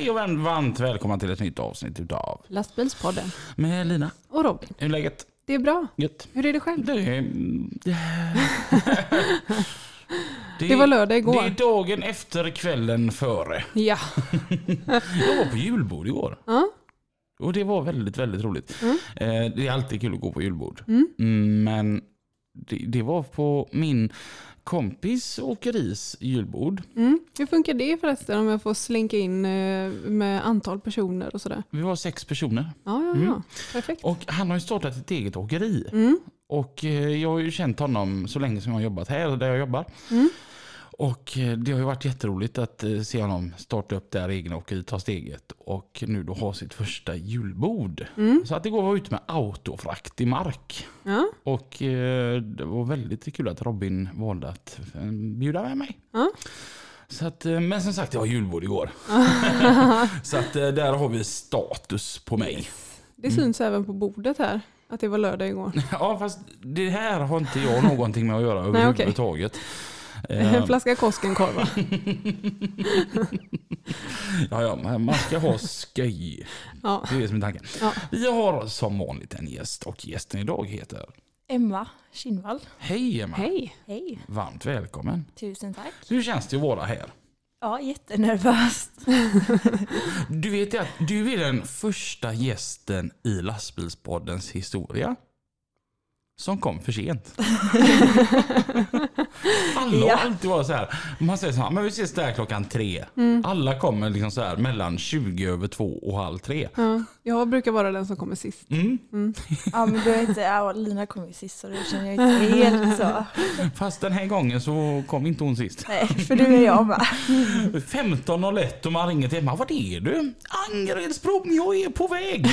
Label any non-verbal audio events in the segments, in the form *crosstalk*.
Hej och varmt välkomna till ett nytt avsnitt utav Lastbilspodden. med Lina. Och Robin. Hur är läget? Det är bra. Gött. Hur är det själv? Det är... Det, *laughs* Det var lördag igår. Det är dagen efter kvällen före. Ja. *laughs* Jag var på julbord igår. Ja. Och det var väldigt, väldigt roligt. Mm. Eh, det är alltid kul att gå på julbord. Mm. Mm, men det, det var på min kompis åkeris julbord. Mm. Hur funkar det förresten om jag får slinka in eh, med antal personer och sådär? Vi var sex personer. Ja, ja, ja. Mm. Perfekt. Och han har ju startat ett eget åkeri. Mm. Och eh, jag har ju känt honom så länge som jag har jobbat här, där jag jobbar. Mm. Och eh, det har ju varit jätteroligt att eh, se honom starta upp det här åkeriet, ta steget och nu då ha sitt första julbord. Mm. Så att det går att vara ute med autofrakt i mark. Ja. Och eh, det var väldigt kul att Robin valde att bjuda med mig. Ja. Så att, men som sagt, jag har julbord igår. *laughs* så att där har vi status på mig. Det syns även på bordet här att det var lördag igår. *laughs* Ja, fast det här har inte jag någonting med att göra överhuvudtaget. En Eh, flaska Koskenkorv va? *laughs* ja, ja, man ska ha skoj. Ja. Det är det som är tanken. Ja. Vi har som vanligt en gäst och gästen idag heter Emma Kinnvall. Hej Emma! Hej. Hej. Varmt välkommen! Tusen tack. Hur känns det att vara här? Ja, jättenervöst. Du vet ju att du är den första gästen i lastbilspoddens historia som kom för sent. *laughs* Alla Ja. har alltid varit så här. Man säger så här, men vi ses där klockan tre. Mm. Alla kommer liksom så här mellan 20 över två och halv tre. Ja. Jag brukar vara den som kommer sist. Mm. Mm. *laughs* Ja, men du är inte, ja, Lina kom ju sist så det känner jag inte helt så. *laughs* Fast den här gången så kom inte hon sist. Nej, för du är jag med. 15.01 och man ringer till Emma. Vart är du? Angeredsbron, jag är på väg.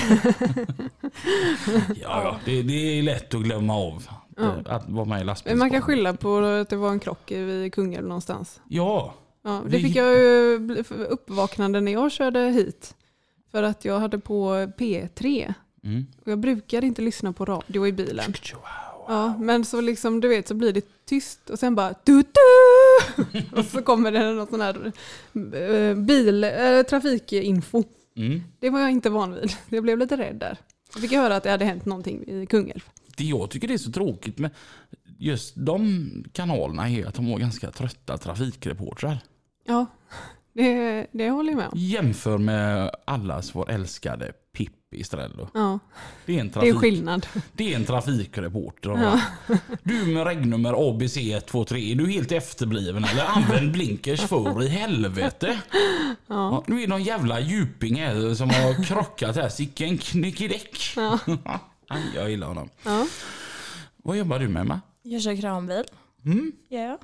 ja, ja det, det är lätt att glömma av Ja. eh, att vara med i Men lastbilspodden. man kan skylla på att det var en krock vid Kungälv någonstans. Ja, Ja, det Vi- fick jag uppvaknande när jag körde hit. För att jag hade på P3. mm. Och jag brukar inte lyssna på radio i bilen. Ja, men så liksom du vet så blir det tyst och sen bara du, du! *laughs* Och så kommer det någon sån här eh, bil, äh, trafikinfo. Mm. Det var jag inte van vid. Jag blev lite rädd där. Jag fick höra att det hade hänt någonting i Kungälv. Det jag tycker det är så tråkigt med just de kanalerna är att de har ganska trötta trafikreportrar. Ja, det, det håller jag med om. Jämför med allas vår älskade Pippi Strello. Ja, Det är en, det är trafik, skillnad. det är en trafikreporter. Ja. Du med regnummer ABC 123, är du helt efterbliven eller? Använd blinkers för i helvete. Ja. Ja, nu är det någon jävla djuping här som har krockat här. Sicken knyckidäck. Ja. *laughs* Aj, jag gillar honom. Ja. Vad jobbar du med Emma? Jag kör kranbil. Mm? Ja,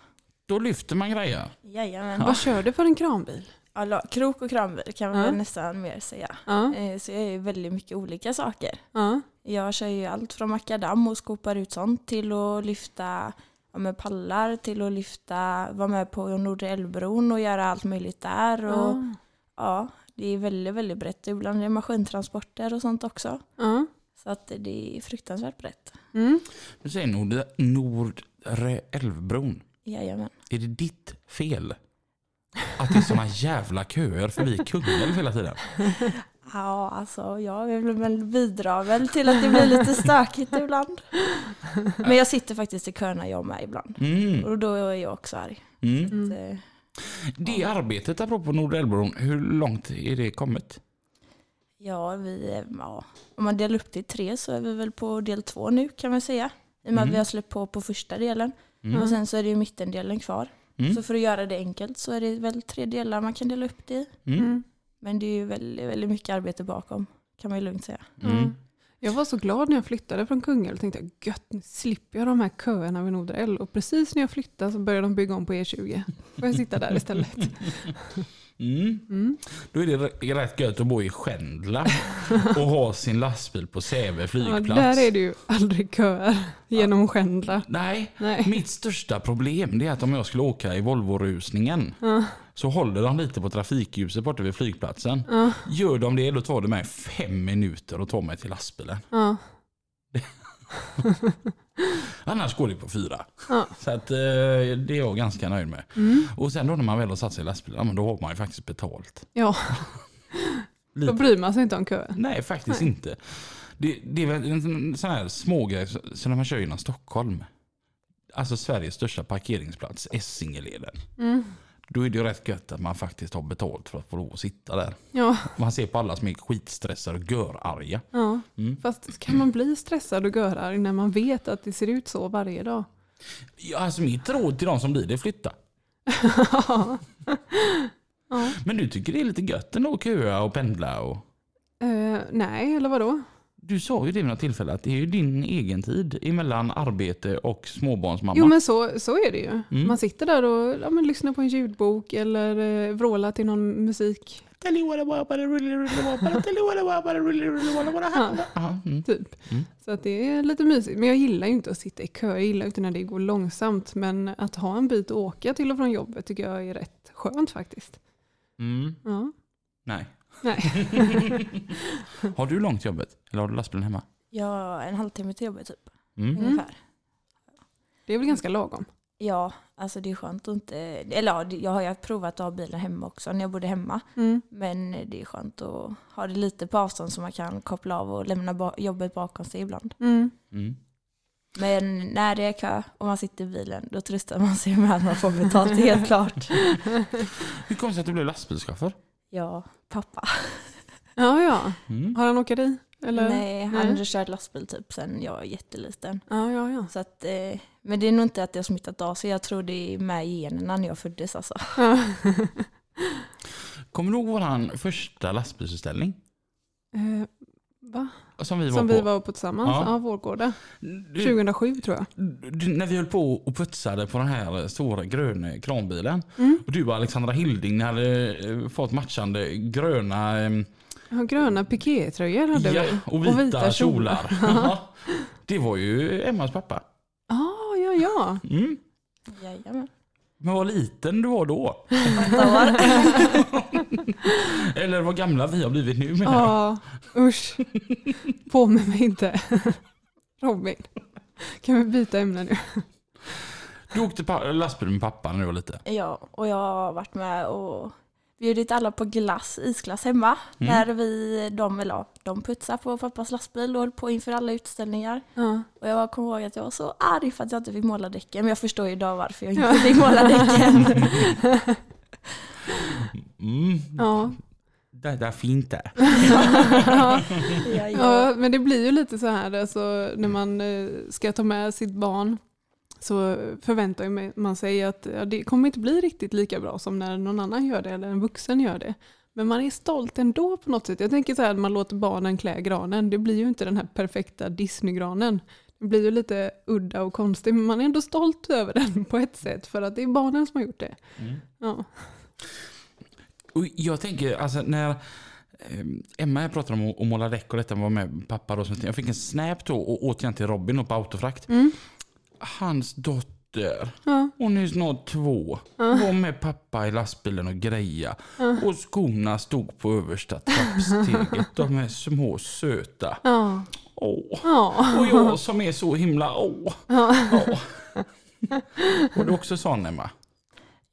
Då lyfter man grejer. jajamän. Vad kör du för en kranbil? Alla, krok och kranbil kan man Ja. väl nästan mer säga. Ja, Eh, Så jag gör ju väldigt mycket olika saker. ja, Jag kör ju allt från makadam och skopar ut sånt till att lyfta ja, med pallar, till att lyfta, vara med på Nordre Älvbron och göra allt möjligt där. Och, ja. Ja, det är väldigt, väldigt brett. Ibland är det maskintransporter och sånt också. Ja. Så att det är fruktansvärt brett. Mm. Du säger Nord, Nordre Älvbron. Jajamän. Är det ditt fel? Att det är såna jävla köer förbi Kungälv hela tiden. *laughs* Ja, alltså jag vill väl till att det blir lite stökigt ibland. *laughs* Men jag sitter faktiskt i köerna jag med ibland. Mm. Och då är jag också arg. Mm. Mm. Det, Det arbetet apropå Nordre Älvbron, hur långt är det kommit? Ja, vi, ja, om man delar upp det i tre så är vi väl på del två nu kan man säga. I och med Mm. att vi har släppt på på första delen. Mm. Och sen så är det ju mittendelen kvar. Mm. Så för att göra det enkelt så är det väl tre delar man kan dela upp det i. Mm. Mm. Men det är ju väldigt, väldigt mycket arbete bakom kan man ju lugnt säga. Mm. Jag var så glad när jag flyttade från Kungälv och tänkte jag, gött, nu slipper jag de här köerna vid Nordre Och precis när jag flyttade så började de bygga om på E20. Får jag sitta där istället. *laughs* Mm. Mm. Då är det rätt gött att bo i Skändla *laughs* och ha sin lastbil på Säve Ja, flygplats. där är det ju aldrig köer genom Skändla. Nej, Nej. mitt största problem är att om jag skulle åka i Volvo-rusningen Ja, så håller de lite på trafikljuset borta vid flygplatsen. ja, Gör de det då tar det mig fem minuter att ta mig till lastbilen. ja, *laughs* *laughs* Annars går det på fyra. ja. Så att, eh, det är jag ganska nöjd med. Mm. Och sen då när man väl har satt sig i lastbilen, men då har man ju faktiskt betalt. ja. *laughs* Lite. Då bryr man sig inte om köer. Nej, faktiskt Nej. inte. Det, det är väl en sån- här smågrej, så när man kör genom Stockholm. Alltså Sveriges största parkeringsplats, Essingeleden. Mm. Då är det ju rätt gött att man faktiskt har betalt för att få lov att sitta där. Ja, Man ser på alla som är skitstressade och görarga. ja. Mm. Fast kan man bli stressad och görarg när man vet att det ser ut så varje dag? Ja, alltså mitt råd till de som blir det är flytta. *laughs* ja. Men du tycker det är lite gött ändå att köa och pendla och... Eh, nej, eller vadå? Du sa ju det vid något tillfälle att det är ju din egen tid emellan arbete och småbarnsmamma. Jo men så, så är det ju. Mm. Man sitter där och ja, men lyssnar på en ljudbok eller eh, vrålar till någon musik. Ja. Typ. Mm. Så att det är lite mysigt. Men jag gillar ju inte att sitta i kö. Jag gillar inte när det går långsamt. Men att ha en bit att åka till och från jobbet tycker jag är rätt skönt faktiskt. Mm. Ja. Nej. Nej. *laughs* Har du långt till jobbet? Eller har du lastbilen hemma? Ja, en halvtimme till jobbet typ. Mm. Ungefär. Det är väl ganska lagom. Ja, alltså det är skönt att inte... Eller ja, jag har ju provat att ha bilen hemma också när jag bodde hemma. Mm. Men det är skönt att ha det lite på avstånd så man kan koppla av och lämna jobbet bakom sig ibland. Mm. Mm. Men när det är kö och man sitter i bilen då tröstar man sig med att man får betalt, helt *laughs* klart. Hur kom det sig att du blev lastbilschaufför? Ja, pappa. *laughs* Ja, ja. Mm. Har han åkeri? Eller? Nej, han Nej. har kört lastbil typ sen jag var jätteliten. Ja, ja, ja. Så att, eh, men det är nog inte att det har smittat av sig. Jag tror det är med i generna när jag föddes alltså. *laughs* ja. Kommer du ihåg vår första lastbilsutställning? Eh, va? Som vi var Som på? vi var på tillsammans? Ja. Ja, Vårgårda. Du, 2007 tror jag. du, när vi höll på och putsade på den här stora gröna kranbilen. Mm. Och du och Alexandra Hilding ni hade eh, fått matchande gröna eh, Ja, gröna pikétröjor hade ja, vi. och vita, kjolar. *laughs* Ja, det var ju Emmas pappa. ah, ja, ja. Mm. Jajamän. Men vad liten du var då. *laughs* Eller vad gamla vi har blivit nu menar jag. Ja, usch. På med mig inte. Robin, kan vi byta ämne nu? Du åkte lastbil med pappa när du var liten. Ja, och jag har varit med och bjudit alla på glass, isglass hemma. Mm. När vi, de, eller, de putsade på pappas lastbil och höll på inför alla utställningar. Ja. Och jag kommer ihåg att jag var så arg för att jag inte fick måla däcken. Men jag förstår ju idag varför jag inte fick måla däcken. *laughs* Mm. Ja. Det där är fint det. *laughs* Ja. ja, ja. ja, men det blir ju lite så här alltså, när man eh, ska ta med sitt barn så förväntar man sig att ja, det kommer inte bli riktigt lika bra som när någon annan gör det eller en vuxen gör det. Men man är stolt ändå på något sätt. Jag tänker så här, man låter barnen klä granen. Det blir ju inte den här perfekta Disney-granen. Det blir ju lite udda och konstig, men man är ändå stolt över den på ett sätt för att det är barnen som har gjort det. Mm. Ja. Och jag tänker, alltså när eh, Emma jag pratade om att- måla däck och detta var med pappa då. Jag fick en snap då och återigen till Robin och på autofrakt. Mm. Hans dotter, Ja. hon är snart två, Ja. var med pappa i lastbilen och greja. Ja. Och skorna stod på översta trappsteget. De är små söta. Ja. Åh. Ja. Och jag som är så himla åh. Ja. åh. Var du också sån Emma?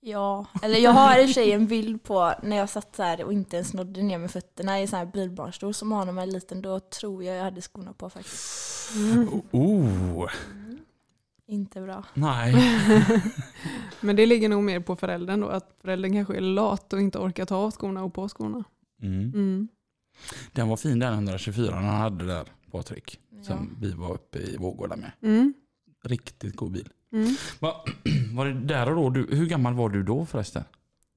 ja, eller jag har i och för sig en bild på när jag satt så här och inte ens nådde ner med fötterna i sån här bilbarnstol som har när man är liten. Då tror jag jag hade skorna på faktiskt. Oh, Inte bra. nej. *laughs* Men det ligger nog mer på föräldern då, att föräldern kanske är lat och inte orkar ta av skorna och på skorna. Mm. Mm. Den var fin den 124 han hade där, Patrik. Ja. Som vi var uppe i Vårgårda med. Mm. Riktigt god bil. Mm. Va, *clears throat* var det där och då? Du, hur gammal var du då förresten?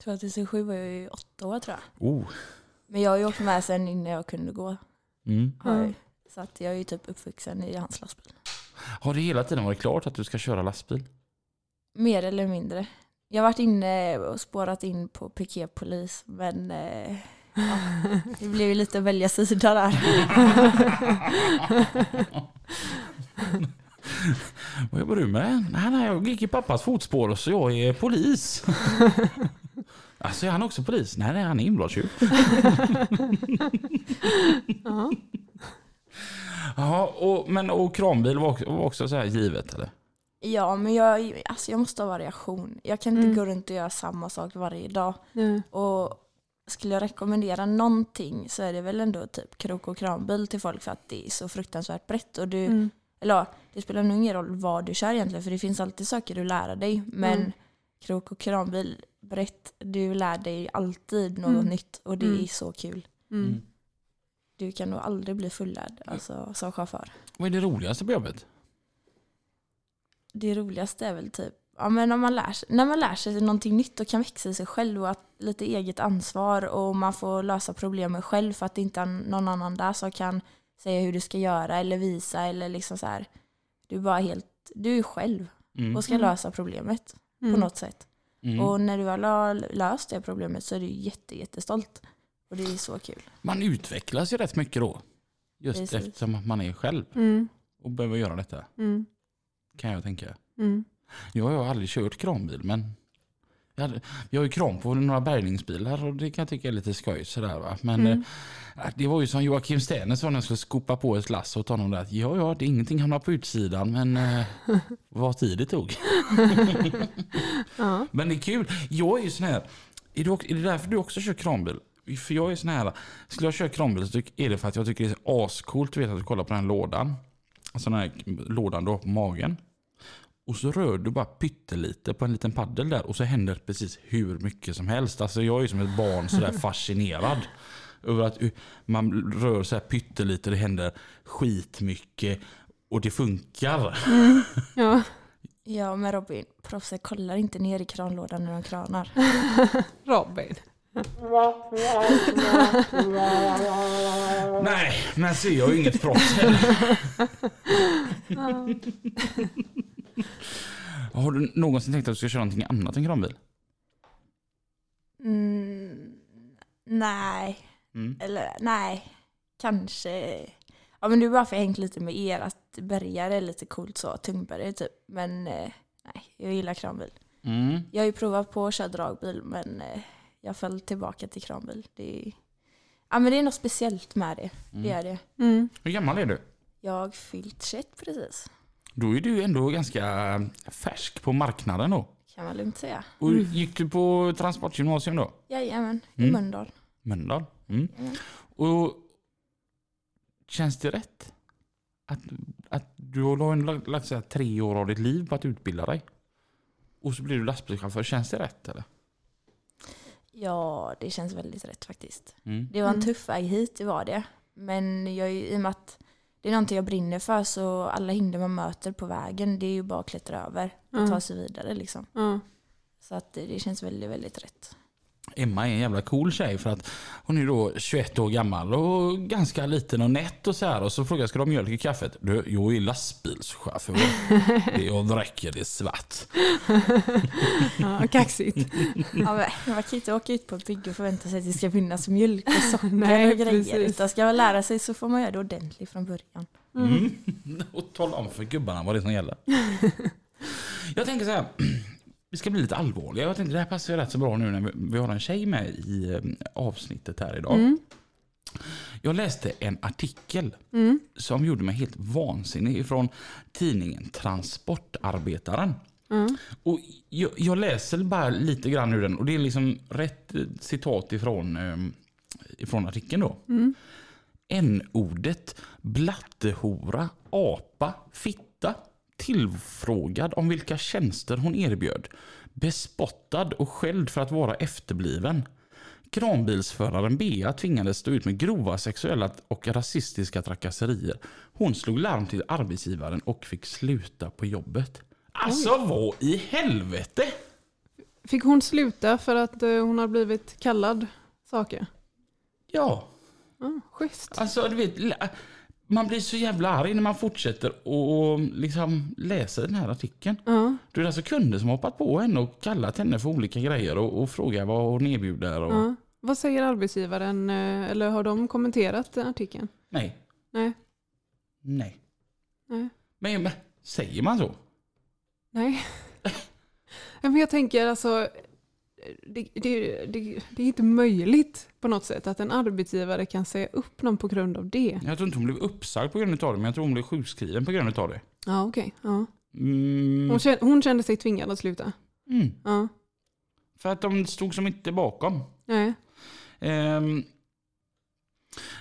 2007 var jag ju åtta år tror jag. Oh. Men jag har ju åkt med sen innan jag kunde gå. Mm. Så att jag är ju typ uppvuxen i hans lastbil. Har det hela tiden varit klart att du ska köra lastbil? Mer eller mindre. Jag har varit inne och spårat in på piketpolis men eh, ja, det blev ju lite att välja sida där. *laughs* Vad jobbar du med? Nej, nej, jag gick i pappas fotspår så jag är polis. *laughs* Alltså är han också polis? Nej, nej han är inbrottstjuv. *laughs* Ja. Ja, och, men och kranbil var också, var också så här givet eller? Ja men jag, alltså jag måste ha variation. Jag kan inte Mm. gå runt och göra samma sak varje dag. Nej. Och skulle jag rekommendera någonting så är det väl ändå typ krok och kranbil till folk för att det är så fruktansvärt brett. Och du, Mm. Eller ja, det spelar nog ingen roll vad du kör egentligen för det finns alltid saker du lär dig. Men Mm. krok och kranbil, brett, du lär dig alltid något Mm. nytt och det Mm. är så kul. Du kan nog aldrig bli fullärd alltså, som chaufför. Vad är det roligaste på jobbet? Det roligaste är väl typ Ja, men när, man lär sig, när man lär sig någonting nytt och kan växa i sig själv och att lite eget ansvar och man får lösa problemen själv för att det inte är någon annan där som kan säga hur du ska göra eller visa eller liksom så här. Du är bara helt, du är själv Mm. och ska Mm. lösa problemet Mm. på något sätt. Mm. Och när du väl har löst det problemet så är du jätte, jättestolt. Och det är så kul. Man utvecklas ju rätt mycket då. Just Precis. eftersom att man är själv Mm. och behöver göra detta. Mm. Kan jag tänka. Mm. Jag har aldrig kört kranbil men jag, hade, jag har ju kran på några bärgningsbilar och det kan jag tycka är lite skoj sådär va. Men Mm. eh, det var ju som Joakim Sterner sa när jag skulle skopa på ett lass åt honom där att ja ja det är ingenting hamnar på utsidan men eh, *laughs* vad tid det tog. *laughs* Ja. Men det är kul. Jag är ju sån här, är, du, är det därför du också kör kranbil? För jag är sån här, skulle jag köra kranbil så tyck- är det för att jag tycker det är ascoolt vet, att du kollar på den lådan. Alltså den här lådan du har på magen. Och så rör du bara pyttelite på en liten paddel där och så händer precis hur mycket som helst. Alltså jag är ju som ett barn sådär *laughs* fascinerad. Över att man rör så här pyttelite, det händer skitmycket och det funkar. *laughs* Ja. Ja men Robin, proffset kollar inte ner i kranlådan när de kranar. *laughs* Robin. Nej, men ser jag är ju inget proffs. *laughs* Har du någonsin tänkt att du ska köra någonting annat än kranbil? Mm, nej, Mm. eller nej, kanske. Ja men det är bara för jag hängt lite med er att bergare är lite coolt så, tungbergare typ. Men eh, nej, jag gillar kranbil. Mm. Jag har ju provat på att köra dragbil men eh, jag föll tillbaka till kranbil. Det är, ja, men det är något speciellt med det. Det är det. Mm. Hur gammal är du? Jag har fyllt 21 precis. Då är du ändå ganska färsk på marknaden då. Kan man lugnt säga. Och gick du på transportgymnasium då? Jajamän, i Mm. Mölndal. Mölndal? Mm. Mm. Och känns det rätt? Att, att du har lagt, lagt tre år av ditt liv på att utbilda dig. Och så blir du lastbilschaufför. Känns det rätt eller? Ja, det känns väldigt rätt faktiskt. Mm. Det var en Mm. tuff väg hit, det var det. Men jag, i och med att det är någonting jag brinner för så alla hinder man möter på vägen det är ju bara att klättra över och Mm. ta sig vidare liksom. Ja. Så att det, det känns väldigt, väldigt rätt. Emma är en jävla cool tjej för att hon är då 21 år gammal och ganska liten och nätt och så här. Och så frågar jag, ska du ha mjölk i kaffet? Du, jag är lastbilschaufför. *laughs* Det- Jag dricker det svart. Ja, kaxigt. Ja, men, man kan inte åka ut på ett bygge och förvänta sig att det ska finnas mjölk och socker *laughs* Nej, och grejer. precis. Utan ska man lära sig så får man göra det ordentligt från början. Mm. *laughs* Och tala om för gubbarna vad det är som gäller. Jag tänker så här. Vi ska bli lite allvarliga. Jag tänkte det här passar ju rätt så bra nu när vi- har en tjej med i eh, avsnittet här idag. Mm. Jag läste en artikel Mm. som gjorde mig helt vansinnig från tidningen Transportarbetaren. Mm. Och jag, jag läser bara lite grann ur den och det är liksom rätt eh, citat ifrån, eh, ifrån artikeln då. Mm. N-ordet blattehora, apa, fitta. Tillfrågad om vilka tjänster hon erbjöd. Bespottad och skälld för att vara efterbliven. Kranbilsföraren Bea tvingades stå ut med grova sexuella och rasistiska trakasserier. Hon slog larm till arbetsgivaren och fick sluta på jobbet. Alltså vad i helvete? Fick hon sluta för att eh, hon har blivit kallad saker? Ja, Ja, schysst. alltså du vet. Man blir så jävla arg när man fortsätter och liksom läsa den här artikeln. Ja. Det är alltså kunder som hoppat på henne och kallat henne för olika grejer och, och frågar vad hon erbjuder. Och... Ja. Vad säger arbetsgivaren, eh, eller har de kommenterat artikeln? Nej. Nej. Nej. Nej. Men, men säger man så? Nej. *laughs* Men jag tänker alltså, det, det, det, det är inte möjligt på något sätt att en arbetsgivare kan säga upp någon på grund av det. Jag tror inte hon blev uppsagd på grund av det, men jag tror hon blev sjukskriven på grund av det. Ja, okej. Ja. Mm. Hon, kände, hon kände sig tvingad att sluta. Mm. Ja. För att de stod som inte bakom. Nej. Ehm,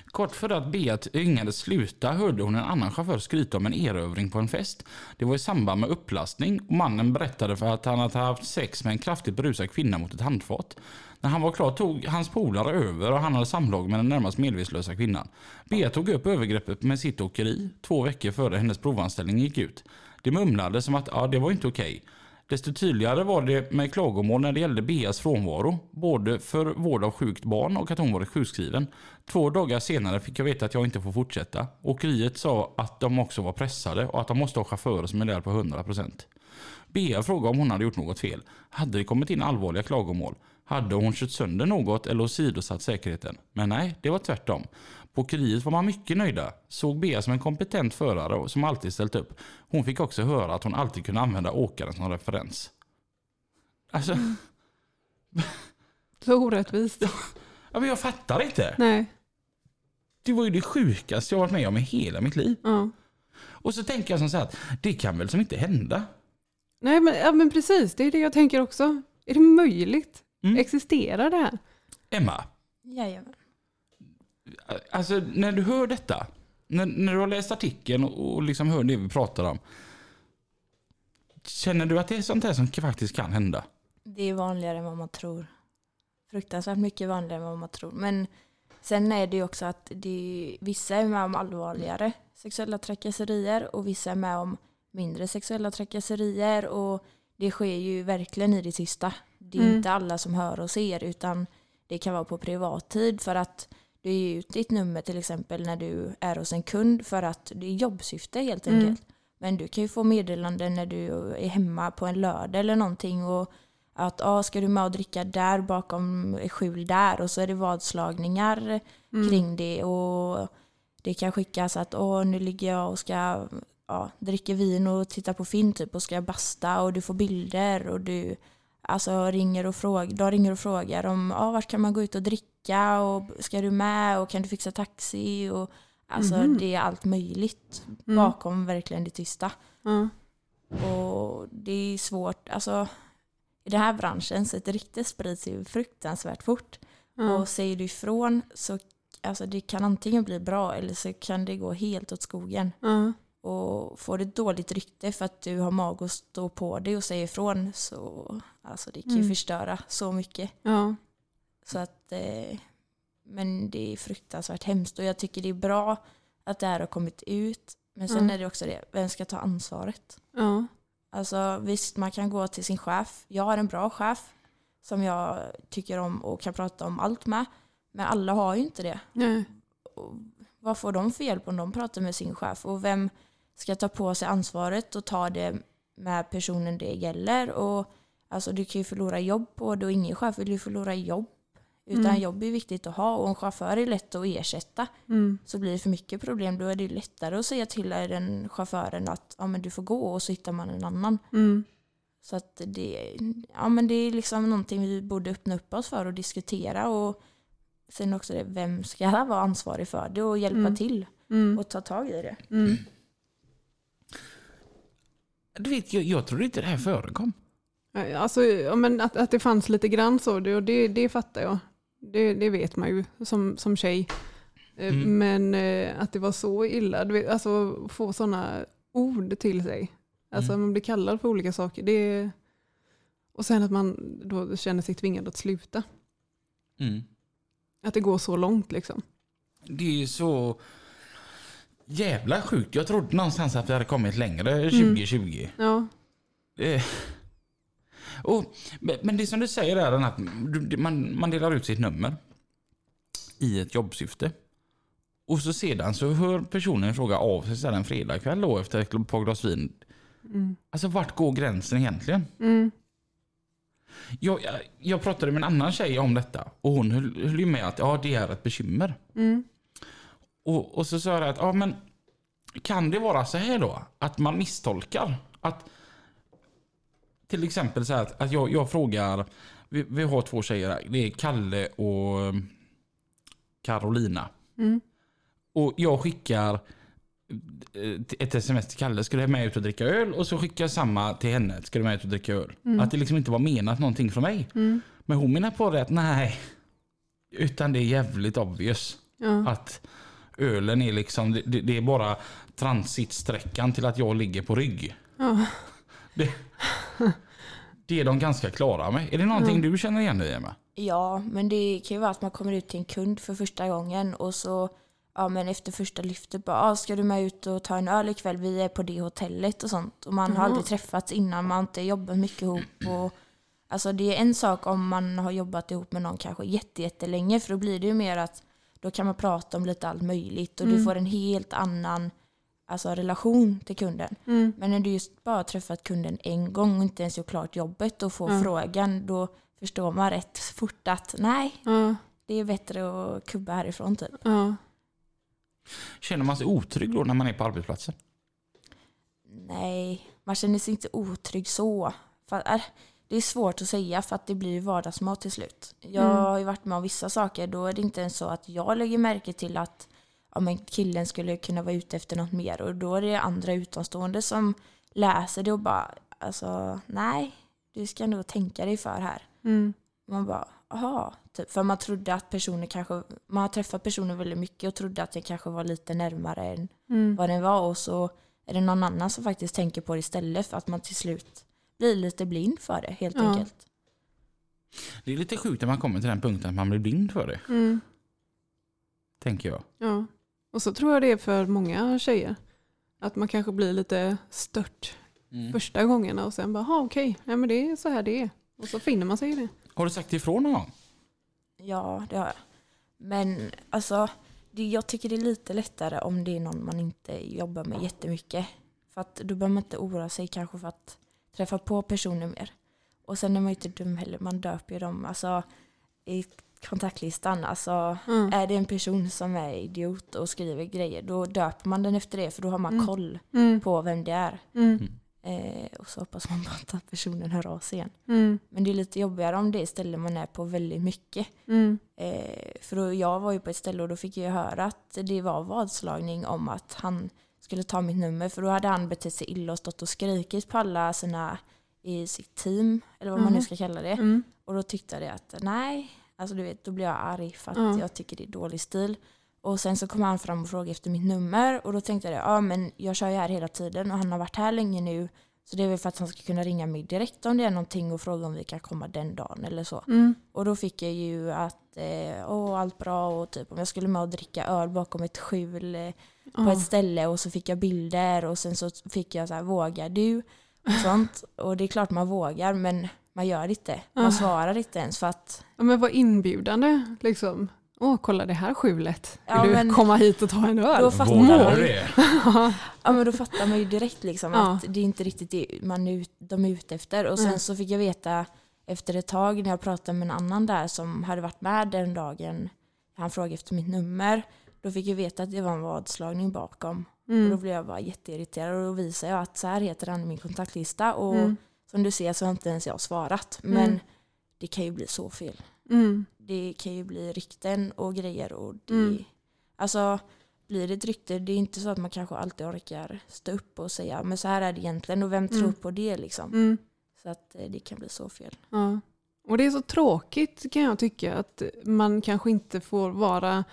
kort före att Bea tvingades sluta hörde hon en annan chaufför skryta om en erövring på en fest. Det var i samband med upplastning och mannen berättade för att han hade haft sex med en kraftigt berusad kvinna mot ett handfat. När han var klar tog hans polare över och han hade samlag med den närmast medvetslösa kvinnan. Bea tog upp övergreppet med sitt åkeri två veckor före hennes provanställning gick ut. Det mumlade som att ja, det var inte okej. Desto tydligare var det med klagomål när det gällde Beas frånvaro, både för vård av sjukt barn och att hon varit sjukskriven. Två dagar senare fick jag veta att jag inte får fortsätta. Åkeriet sa att de också var pressade och att de måste ha chaufförer som är där på 100%. Bea frågade om hon hade gjort något fel. Hade det kommit in allvarliga klagomål? Hade hon kört sönder något eller åsidosatt säkerheten? Men nej, det var tvärtom. På åkeriet var man mycket nöjda. Såg Bea som en kompetent förare som alltid ställt upp. Hon fick också höra att hon alltid kunde använda åkaren som referens. Alltså, Så orättvist. ja, men jag fattar inte. Nej. Det var ju det sjukaste jag varit med om i hela mitt liv. Ja. Och så tänker jag som så här att det kan väl som inte hända? Nej, men, ja, men precis. Det är det jag tänker också. Är det möjligt? Mm. Existerar det här? Emma, Jajamän. Alltså när du hör detta, när, när du har läst artikeln och, och liksom hör det vi pratar om. Känner du att det är sånt här som faktiskt kan hända? Det är vanligare än vad man tror. Fruktansvärt mycket vanligare än vad man tror. Men sen är det ju också att det, vissa är med om allvarligare sexuella trakasserier och vissa är med om mindre sexuella trakasserier. Och det sker ju verkligen i det tysta. Det är Mm. inte alla som hör och ser utan det kan vara på privattid för att du ger ut ditt nummer till exempel när du är hos en kund för att det är jobbsyfte helt Mm. enkelt. Men du kan ju få meddelanden när du är hemma på en lördag eller någonting och att ah, ska du med och dricka där bakom skjul där och så är det vadslagningar Mm. kring det och det kan skickas att åh, nu ligger jag och ska ja, dricka vin och titta på film typ och ska basta och du får bilder och du alltså ringer och frågar, de ringer och frågar om ah, vart kan man gå ut och dricka och ska du med och kan du fixa taxi och alltså Mhm. det är allt möjligt Mm. bakom verkligen det tysta. Ja. Och det är svårt, alltså i den här branschen så ett rykte sprids ju fruktansvärt fort. Och säger du ifrån så alltså det kan antingen bli bra eller så kan det gå helt åt skogen. Och får ett dåligt rykte för att du har mag att stå på dig och säga ifrån så alltså det kan ju Mm. förstöra så mycket. Ja. Så att, eh, men det är fruktansvärt hemskt och jag tycker det är bra att det här har kommit ut. Men sen Ja. är det också det, vem ska ta ansvaret? Ja. Alltså visst, man kan gå till sin chef. Jag har en bra chef som jag tycker om och kan prata om allt med. Men alla har ju inte det. Nej. Och vad får de för hjälp om de pratar med sin chef? Och vem ska ta på sig ansvaret och ta det med personen det gäller? Och alltså du kan ju förlora jobb på det och ingen chef vill ju förlora jobb. Utan Mm. jobb är viktigt att ha och en chaufför är lätt att ersätta. Mm. Så blir det för mycket problem då är det lättare att säga till den chauffören att ja, men du får gå och så hittar man en annan. Mm. Så att det, ja, men det är liksom någonting vi borde öppna upp oss för och diskutera. Och sen också det, vem ska vara ansvarig för det och hjälpa Mm. till Mm. och ta tag i det. Mm. Du vet, jag, jag trodde inte det här förekom. Alltså, men att, att det fanns lite grann så, det, och det, det fattar jag. Det, det vet man ju som, som tjej. Eh, Mm. Men eh, att det var så illa, vet, alltså få sådana ord till sig. Alltså Mm. man blir kallad för olika saker. Det, och sen att man då känner sig tvingad att sluta. Mm. Att det går så långt liksom. Det är så jävla sjukt. Jag trodde någonstans att vi hade kommit längre Mm. 2020. Ja, Eh, och, men det som du säger är att man, man delar ut sitt nummer i ett jobbsyfte. Och så sedan så hör personen i fråga av sig sedan en fredagkväll då efter ett par glas vin. Mm. Alltså vart går gränsen egentligen? Mm. Jag, jag, jag pratade med en annan tjej om detta och hon höll, höll ju med att ja, det är ett bekymmer. Mm. Och, och så sa jag att ja, men kan det vara så här då? Att man misstolkar? Att till exempel så här att, att jag, jag frågar, vi, vi har två tjejer här, det är Kalle och eh, Carolina. Mm. Och jag skickar eh, ett sms till Kalle, ska du med ut och dricka öl? Och så skickar jag samma till henne, ska du med ut och dricka öl? Att det liksom inte var menat någonting från mig. Mm. Men hon menar på det att nej, utan det är jävligt obvious. Ja. Att ölen är liksom, det, det det är bara transitsträckan till att jag ligger på rygg. Ja. Det, *laughs* det är de ganska klara med. Är det någonting du känner igen dig Emma? Ja, men det kan ju vara att man kommer ut till en kund för första gången och så ja, men efter första lyftet bara, ah, ska du med ut och ta en öl ikväll? Vi är på det hotellet och sånt. Och man har Jaha. aldrig träffats innan, man har inte jobbat mycket ihop. Och, alltså det är en sak om man har jobbat ihop med någon kanske jätte, jättelänge, för då blir det ju mer att då kan man prata om lite allt möjligt och du får en helt annan alltså, relation till kunden. Mm. Men när du just bara träffat kunden en gång och inte ens gjort klart jobbet och får Ja. frågan, då förstår man rätt fort att nej, Ja. det är bättre att kubba härifrån typ. Känner man sig otrygg då när man är på arbetsplatsen? Nej, man känner sig inte otrygg så. Äh, det är svårt att säga för att det blir vardagsmat till slut. Jag Mm. har ju varit med om vissa saker, då är det inte ens så att jag lägger märke till att ja, men killen skulle kunna vara ute efter något mer och då är det andra utomstående som läser det och bara alltså nej, du ska nog tänka dig för här. Mm. Man bara, aha. Typ, för man trodde att personer kanske, man har träffat personer väldigt mycket och trodde att det kanske var lite närmare än Mm. vad den var och så är det någon annan som faktiskt tänker på det istället för att man till slut blir lite blind för det helt Ja. enkelt. Det är lite sjukt när man kommer till den punkten att man blir blind för det, Mm. tänker jag. Ja. Och så tror jag det är för många tjejer. Att man kanske blir lite stört Mm. första gångerna och sen bara, "Ha, okej, ja, men det är så här det är. Och så finner man sig i det. Har du sagt ifrån någon gång? Ja, det har jag. Men alltså, det, jag tycker det är lite lättare om det är någon man inte jobbar med jättemycket. För att då behöver man inte oroa sig kanske för att träffa på personer mer. Och sen är man ju inte dum heller, man döper ju dem alltså, i kontaktlistan. Alltså, Mm. är det en person som är idiot och skriver grejer, då döper man den efter det för då har man Mm. koll Mm. på vem det är. Mm. Eh, och så hoppas man bara att personen hör av sig igen. Mm. Men det är lite jobbigare om det är ställe man är på väldigt mycket. Mm. Eh, för då, jag var ju på ett ställe och då fick jag höra att det var vadslagning om att han skulle ta mitt nummer. För då hade han betett sig illa och stått och skrikit på alla sina i sitt team, eller vad man nu ska kalla det. Mm. Och då tyckte jag att nej, alltså du vet, då blir jag arg för att Ja. jag tycker det är dålig stil. Och sen så kom han fram och frågade efter mitt nummer och då tänkte jag ja men jag kör ju här hela tiden och han har varit här länge nu. Så det är väl för att han ska kunna ringa mig direkt om det är någonting och fråga om vi kan komma den dagen eller så. Mm. Och då fick jag ju att eh, åh, allt bra och typ om jag skulle med och dricka öl bakom ett skjul eh, på Ja. ett ställe och så fick jag bilder och sen så fick jag så här vågar du? Och sånt. Och det är klart man vågar men man gör det inte. Man Ja. svarar inte ens för att Ja, men vad inbjudande liksom. Åh, kolla det här skjulet. Vill Ja, du men- komma hit och ta en öl? Då fattar Vågar man du ju. det? Ja men då fattar man ju direkt liksom Ja. att det är inte riktigt det man är ut, de är ute efter. Och sen Nej. så fick jag veta efter ett tag när jag pratade med en annan där som hade varit med den dagen han frågade efter mitt nummer. Då fick jag veta att det var en vadslagning bakom. Och då Mm. blev jag bara jätteirriterad och då visade jag att så här heter han i min kontaktlista. Och Mm. Som du ser så har inte ens jag svarat. Men Mm. det kan ju bli så fel. Mm. Det kan ju bli rykten och grejer. Och det, Mm. Alltså, blir det ett rykte, det är inte så att man kanske alltid orkar stå upp och säga men så här är det egentligen och vem tror Mm. på det liksom. Mm. Så att eh, det kan bli så fel. Ja. Och det är så tråkigt kan jag tycka att man kanske inte får vara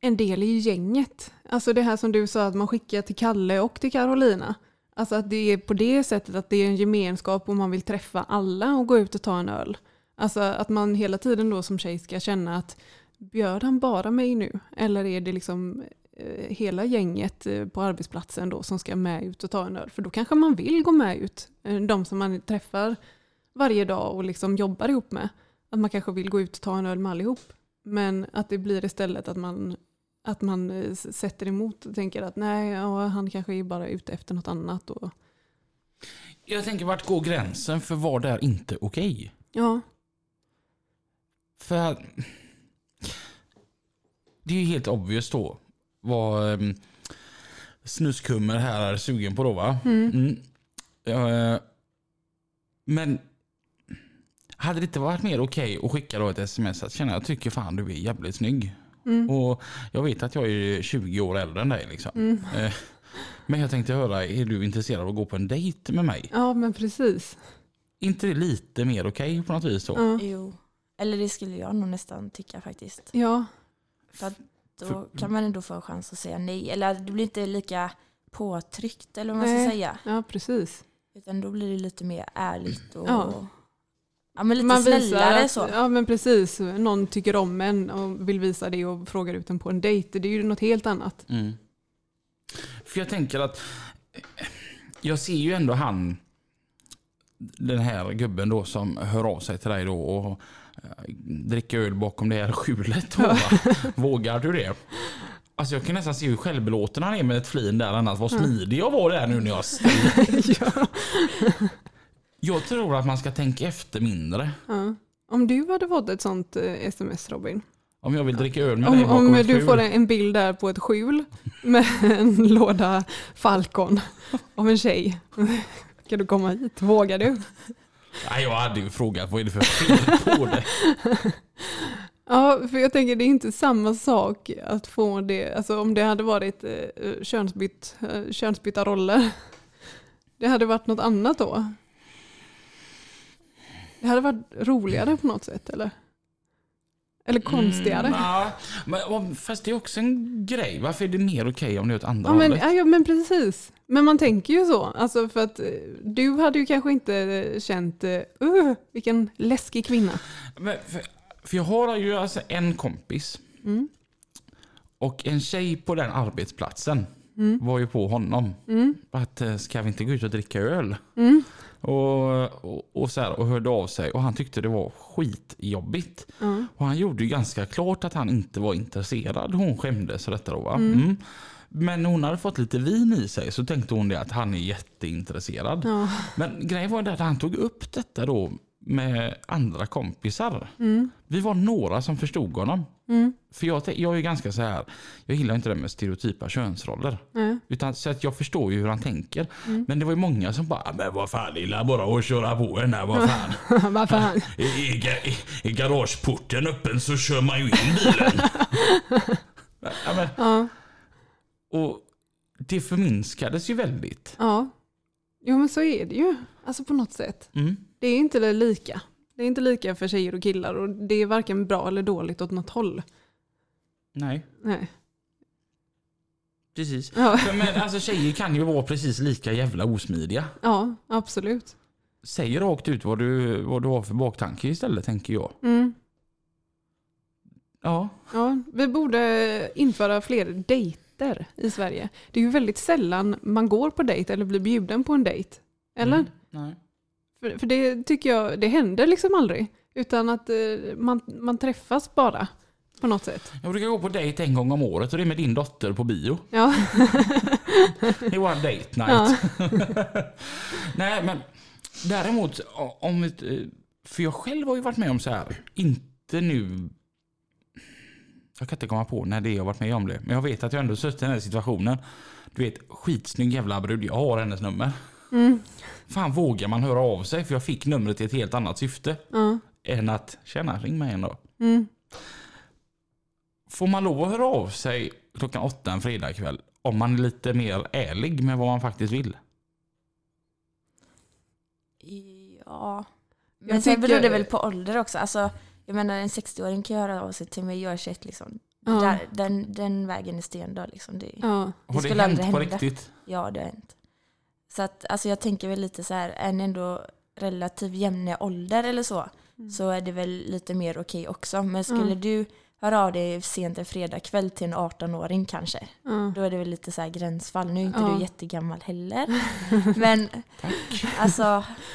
en del i gänget. Alltså det här som du sa att man skickar till Kalle och till Carolina. Alltså att det är på det sättet att det är en gemenskap och man vill träffa alla och gå ut och ta en öl. Alltså att man hela tiden då som tjej ska känna att bjöd han bara mig nu? Eller är det liksom eh, hela gänget eh, på arbetsplatsen då som ska med ut och ta en öl? För då kanske man vill gå med ut. Eh, de som man träffar varje dag och liksom jobbar ihop med. Att man kanske vill gå ut och ta en öl med allihop. Men att det blir istället att man att man eh, sätter emot och tänker att nej, ja, han kanske är bara ute efter något annat. Och, Jag tänker, vart går gränsen för vad det är inte okej? ja, För det är ju helt obvious då vad um, snuskummer här är sugen på då va? mm. Mm. Eh, men hade det inte varit mer okej att skicka då ett sms att känna jag tycker fan du är jävligt snygg. Mm. Och jag vet att jag är 20 år äldre än dig liksom. Mm. Eh, men jag tänkte höra, är du intresserad av att gå på en dejt med mig? ja men precis. Inte det lite mer okej på något vis då? Ja. Jo. Eller det skulle jag nog nästan tycka faktiskt. ja, Då För- kan man ändå få en chans att säga nej. Eller det blir inte lika påtryckt eller vad man ska Nej. säga. ja, precis. Utan då blir det lite mer ärligt och Ja. Ja, men lite Man snällare att, så. Ja men precis, någon tycker om en och vill visa det och frågar ut en på en dejt. Det är ju något helt annat. Mm. För jag tänker att eh, jag ser ju ändå han, den här gubben då som hör av sig till dig då och eh, dricker öl bakom det här skjulet. Då? *laughs* Vågar du det? Alltså jag kan nästan se hur självbelåten han är med ett flin där annars. Vad smidig jag var där nu när jag *laughs* ja. Jag tror att man ska tänka efter mindre. Ja. Om du hade fått ett sånt eh, sms Robin. Om jag vill dricka öl med dig Om, bakom om ett du skjul. får en bild där på ett skjul med en låda Falcon av en tjej. Ska du komma hit? Vågar du? Nej, jag hade ju frågat vad är det för fel på det? *laughs* Ja, för jag tänker det är inte samma sak att få det, alltså om det hade varit eh, könsbytt, eh, könsbytta roller. Det hade varit något annat då. Det hade varit roligare på något sätt eller? Eller konstigare. Mm, ja. men, fast det är också en grej. Varför är det mer okej om det är åt andra Ja men, hållet? ja, men precis. Men man tänker ju så. Alltså för att eh, du hade ju kanske inte eh, känt, uh, vilken läskig kvinna. Men, för, för jag har ju alltså en kompis Mm. och en tjej på den arbetsplatsen Mm. var ju på honom. Mm. Att eh, ska vi inte gå ut och dricka öl? Mm. Och, och, och, så här, och hörde av sig och han tyckte det var skitjobbigt. Och han gjorde ju ganska klart att han inte var intresserad. Hon skämdes och detta då va? Mm. Mm. Men hon hade fått lite vin i sig så tänkte hon det att han är jätteintresserad. Ja. Men grejen var det att han tog upp detta då med andra kompisar. Mm. Vi var några som förstod honom. Mm. För jag, jag är ganska så här, jag gillar inte det med stereotypa könsroller. Nej. Utan, så att jag förstår ju hur han tänker. Mm. Men det var ju många som bara, men vad fan, är bara att köra på henne, vad fan. *laughs* Är, är, ga- är, är garageporten öppen så kör man ju in bilen. *laughs* ja, men, Ja. och det förminskades ju väldigt. ja. Jo men så är det ju. Alltså på något sätt. Mm. Det är inte lika. Det är inte lika för tjejer och killar och det är varken bra eller dåligt åt något håll. Nej, Nej. precis. Ja, men, alltså, tjejer kan ju vara precis lika jävla osmidiga. ja absolut. Säg rakt ut vad du, vad du har för baktanke istället, tänker jag. Mm. Ja. Ja, vi borde införa fler dejter i Sverige. Det är ju väldigt sällan man går på dejt eller blir bjuden på en dejt. Eller? Mm. Nej. För, för det tycker jag, det händer liksom aldrig. Utan att eh, man, man träffas bara på något sätt. Jag brukar gå på dejt en gång om året och det är med din dotter på bio. Ja, Det var en date night. ja. *laughs* Nej, men däremot om eh, För jag själv har ju varit med om så här. Inte nu... Jag kan inte komma på när det är jag varit med om det. Men jag vet att jag ändå suttit i den här situationen. Du vet, skitsnygg jävla brud. Jag har hennes nummer. Mm, Fan vågar man höra av sig? För jag fick numret i ett helt annat syfte. ja. Än att, tjena ring mig en dag. Mm. Får man lov att höra av sig klockan åtta en fredagkväll? Om man är lite mer ärlig med vad man faktiskt vill. Ja. Jag Men sen tycker- beror det väl på ålder också. Alltså, jag menar en 60-åring kan höra av sig till mig, jag är 21 liksom. Ja. Där, den, den vägen är stendöd liksom. Det, Ja. Har det, hänt på hända. riktigt? Ja, det har hänt. Så att, alltså jag tänker väl lite så här, en ändå relativt jämn ålder eller så, Mm. så är det väl lite mer okej också. Men skulle Mm. du höra av dig sent en fredagkväll till en 18-åring kanske, Ja. då är det väl lite så här gränsfall. Nu är inte du jättegammal heller. *laughs* Men alltså,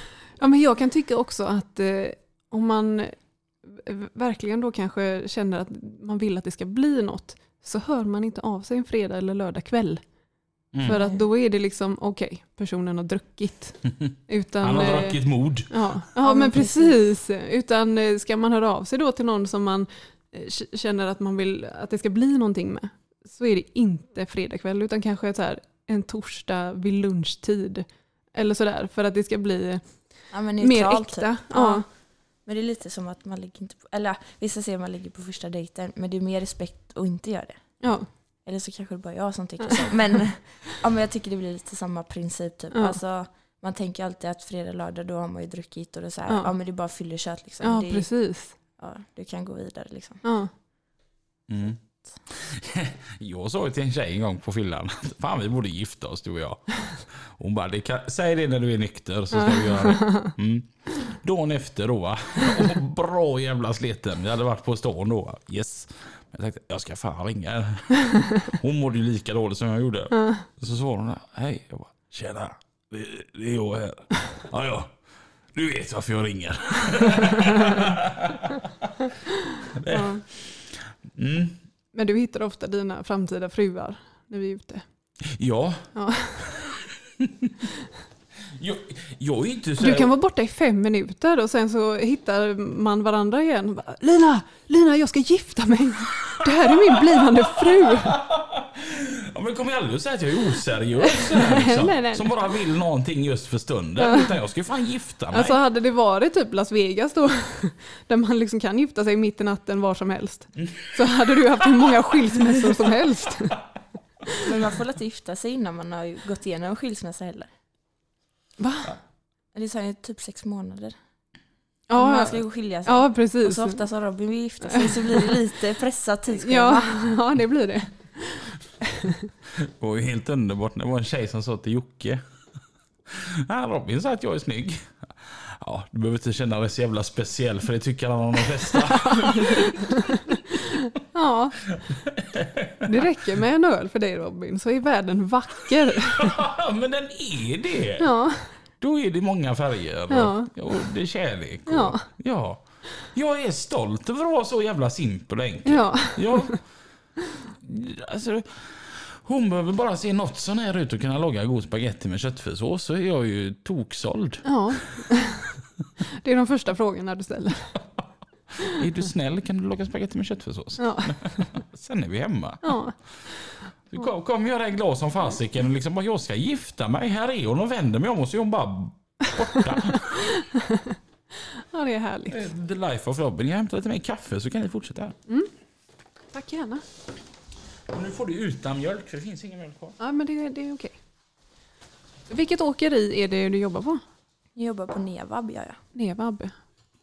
*laughs* Ja, men jag kan tycka också att eh, om man verkligen då kanske känner att man vill att det ska bli något så hör man inte av sig en fredag eller lördag kväll. Mm. För att då är det liksom, okej, personen har druckit. *laughs* Utan, Han har eh, druckit mod. Ja, ja, men precis. Utan eh, ska man höra av sig då till någon som man eh, känner att man vill att det ska bli någonting med så är det inte fredag kväll utan kanske så här, en torsdag vid lunchtid. Eller sådär för att det ska bli Ja, men mer neutralt, äkta. typ. Ja. Men det är lite som att man ligger inte på, eller vissa säger att man ligger på första dejten, men det är mer respekt att inte göra det. Ja. Eller så kanske det bara jag som tycker så. Men, *laughs* ja, men jag tycker det blir lite samma princip. Typ. Ja. Alltså, man tänker alltid att fredag, lördag, då har man ju druckit och det är så här, Ja. ja. men det är bara fyllekött liksom. ja, det, precis. ja, du kan gå vidare liksom. Ja. Mm. *laughs* Jag sa ju till en tjej en gång på fyllan, *laughs* fan vi borde gifta oss du och jag. Hon bara, det kan, säg det när du är nykter så ska vi göra det. Mm. Dagen efter då, va? Bra jävla sliten. Vi hade varit på stan då. va? Yes. Jag tänkte, jag ska fan ringa. Hon mådde ju lika dåligt som jag gjorde. Så svarade hon, hej. Jag bara, tjena. Det, det är jag här. Ja, ja. Du vet varför jag ringer. *laughs* Ja. Mm. Men du hittar ofta dina framtida fruar när vi är ute. Ja. Ja. *laughs* jag, jag är inte så Du här- kan vara borta i fem minuter och sen så hittar man varandra igen. Lina, Lina jag ska gifta mig. Det här är min blivande fru. Ja, men kom aldrig och säga att jag är oseriös. sådär, Liksom, Nej, nej. Som bara vill någonting just för stunden. Utan jag ska ju fan gifta mig. Alltså hade det varit typ Las Vegas då, *laughs* där man liksom kan gifta sig mitt i natten var som helst, så hade du haft hur många skilsmässor som helst. Men man får inte gifta sig innan man har gått igenom en skilsmässa heller. Va? Det är så här, typ sex månader. man Ja, ska ju skilja sig. ja och precis. så ofta som Robin vill gifta sig så blir det lite pressat tidsschema. Ja, *laughs* ja, det blir det. Det var ju helt underbart. Det var en tjej som sa till Jocke. Ja, Robin sa att jag är snygg. Ja, du behöver inte känna dig så jävla speciell för det tycker om de flesta. *laughs* Ja. *laughs* Det räcker med en öl för dig Robin, så är världen vacker. Men den är det. Ja, Då är det många färger. Ja. Och, det är kärlek. Och, Ja. ja. Jag är stolt över att vara så jävla simpel och enkel. ja, Ja. Alltså, hon behöver bara se något sån här ut och kunna laga god spagetti med köttfärssås så är jag ju toksåld. ja. *laughs* Det är de första frågorna du ställer. *laughs* Är du snäll kan du laga spagetti med köttfärssås? Ja, *laughs* Sen är vi hemma. ja. Kom, kom jag är glad som fasiken och liksom bara jag ska gifta mig. Här är hon och vänder mig om och så är hon bara borta. *laughs* ja det är härligt. The life of Robin. Jag hämtar lite mer kaffe så kan ni fortsätta här. Tack gärna. Och nu får du utan mjölk för det finns ingen mjölk kvar. Ja, men det, det är okej. Vilket åkeri är det du jobbar på? Jag jobbar på Nevab gör jag. Nevab.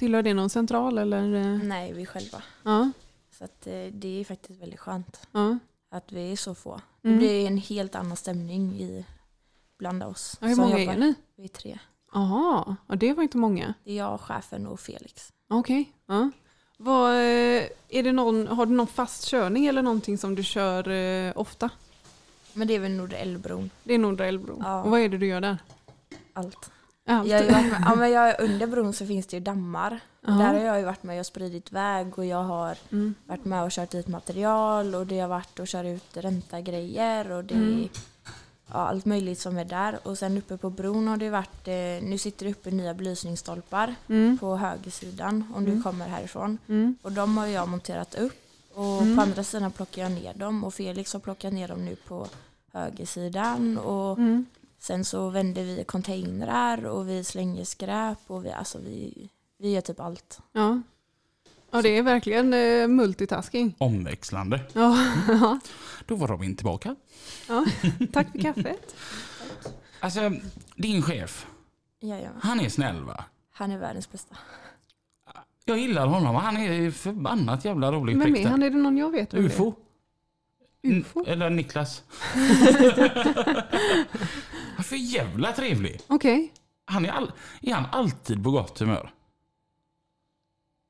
Tillhör det någon central eller? Nej, vi själva. Ja, Så att, eh, det är faktiskt väldigt skönt ja. att vi är så få. Mm. Det blir en helt annan stämning i, bland oss. ja hur många jobbar. är ni? Vi är tre. Jaha, ja, det var inte många. Det är jag, chefen och Felix. Okej. Ja. Vad, eh, är det någon, har du någon fast körning eller någonting som du kör eh, ofta? Men det är väl Nordellbron. Det är Nordra Älvbro. Ja. Och vad är det du gör där? Allt. Allt. Jag har med, ja, men jag, under bron så finns det ju dammar. Ja. Där har jag ju varit med och spridit väg och jag har Mm. varit med och kört dit material och det har varit att köra ut ränta grejer och det Mm. ja, allt möjligt som är där. Och sen uppe på bron har det varit, eh, nu sitter det uppe nya belysningsstolpar Mm. på högersidan om Mm. du kommer härifrån. Mm. Och de har jag monterat upp och Mm. på andra sidan plockar jag ner dem och Felix har plockat ner dem nu på högersidan och Mm. Sen så vänder vi containrar och vi slänger skräp och vi, alltså vi, vi gör typ allt. Ja. ja, det är verkligen eh, multitasking. Omväxlande. Ja. Då var Robin tillbaka. ja. Tack för kaffet. Alltså, din chef, Jajamän. han är snäll va? Han är världens bästa. Jag gillar honom. Han är förbannat jävla rolig Vem är han? Är det någon jag vet? vem? UFO. UFO? N- Eller Niklas. *laughs* Han är för jävla trevlig. Okej. Han är, all, är han alltid på gott humör?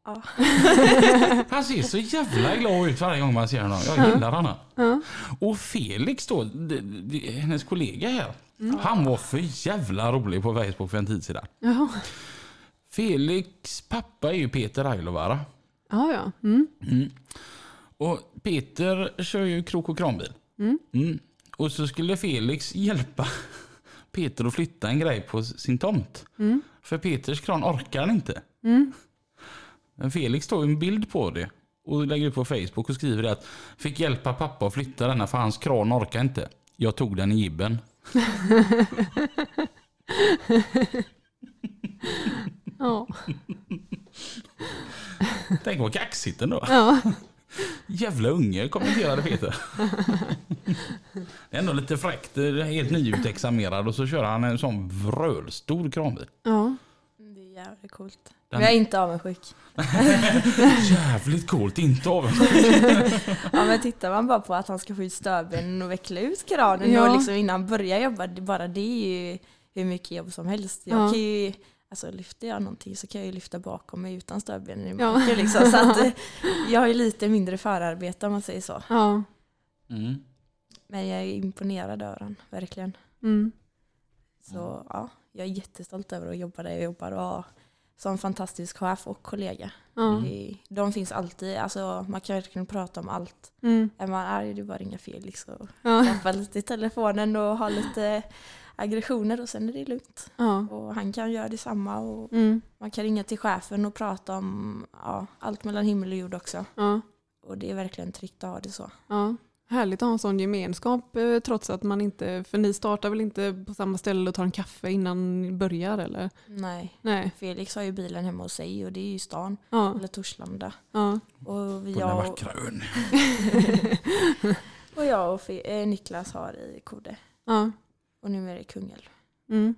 Ja. *laughs* Han ser så jävla glad ut varje gång man ser honom. Jag Ja. gillar honom. Ja. Och Felix då, hennes kollega här. Mm. Han var för jävla rolig på Facebook för en tid sedan. Jaha. Felix pappa är ju Peter Ailovara. Ja, ja. Mm. Mm. Och Peter kör ju krok och kranbil. Mm. Mm. Och så skulle Felix hjälpa *laughs* Peter att flytta en grej på sin tomt. Mm. För Peters kran orkar han inte. Mm. Men Felix tar ju en bild på det och lägger ut på Facebook och skriver att fick hjälpa pappa att flytta denna för hans kran orkar inte. Jag tog den i gibben. *laughs* Ja. Tänk vad kaxigt ändå. Ja. Jävla unge kommenterade Peter. *laughs* Det är ändå lite fräckt. Det är Helt nyutexaminerad och så kör han en sån vrölstor kranbil. ja. Det är jävligt coolt. Den- Men jag är inte avundsjuk. *laughs* Jävligt coolt, inte av Ja, men tittar man bara på att han ska få ut stödbenen och veckla ut kranen Ja. och liksom innan han börjar jobba, det- bara det är ju hur mycket jobb som helst. Jag Ja. kan ju, alltså lyfter jag någonting så kan jag ju lyfta bakom mig utan stödbenen i Ja. marken. Liksom, så att *laughs* jag har ju lite mindre förarbete om man säger så. Ja. Mm. Men jag är imponerad över honom, verkligen. Mm. Så ja, jag är jättestolt över att jobba där jag jobbar och ha som fantastisk chef och kollega. Ja. Det- De finns alltid, alltså man kan verkligen prata om allt. Mm. Är man arg, det är bara att ringa Felix och Ja. lite i telefonen och ha lite aggressioner och sen är det lugnt. Ja. Och han kan göra detsamma och Mm. man kan ringa till chefen och prata om ja, allt mellan himmel och jord också. Ja. Och det är verkligen tryggt att ha det så. Ja. Härligt att ha en sån gemenskap eh, trots att man inte, för ni startar väl inte på samma ställe och tar en kaffe innan ni börjar eller? Nej, Nej. Felix har ju bilen hemma hos sig och det är ju i stan, Ja. eller Torslanda. Ja. Och vi- På den jag, vackra ön. *laughs* och jag och eh, Niklas har i Kode. Ja. Och nu är det Kungälv. Mm.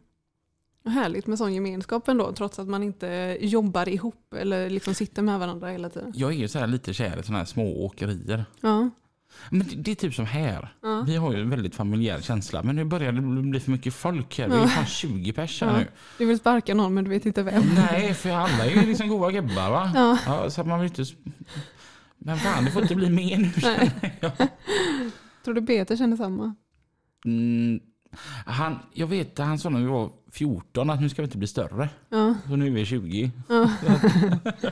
Härligt med sån gemenskap ändå trots att man inte jobbar ihop eller liksom sitter med varandra hela tiden. Jag är ju så här lite kär i såna här små åkerier. Ja. Men det, det är typ som här. Ja. Vi har ju en väldigt familjär känsla. Men nu börjar det bli för mycket folk här. Vi är Ja. fan 20 pers här Ja. nu. Du vill sparka någon men du vet inte vem. Nej, för alla är ju liksom goa gubbar va? Ja. Ja, så att man vill inte... Men fan, det får inte bli mer nu Nej. *laughs* jag. Tror du Peter känner samma? Mm, han, jag vet att han sa när vi var 14 att nu ska vi inte bli större. Ja. Så nu är vi 20. ja. *laughs*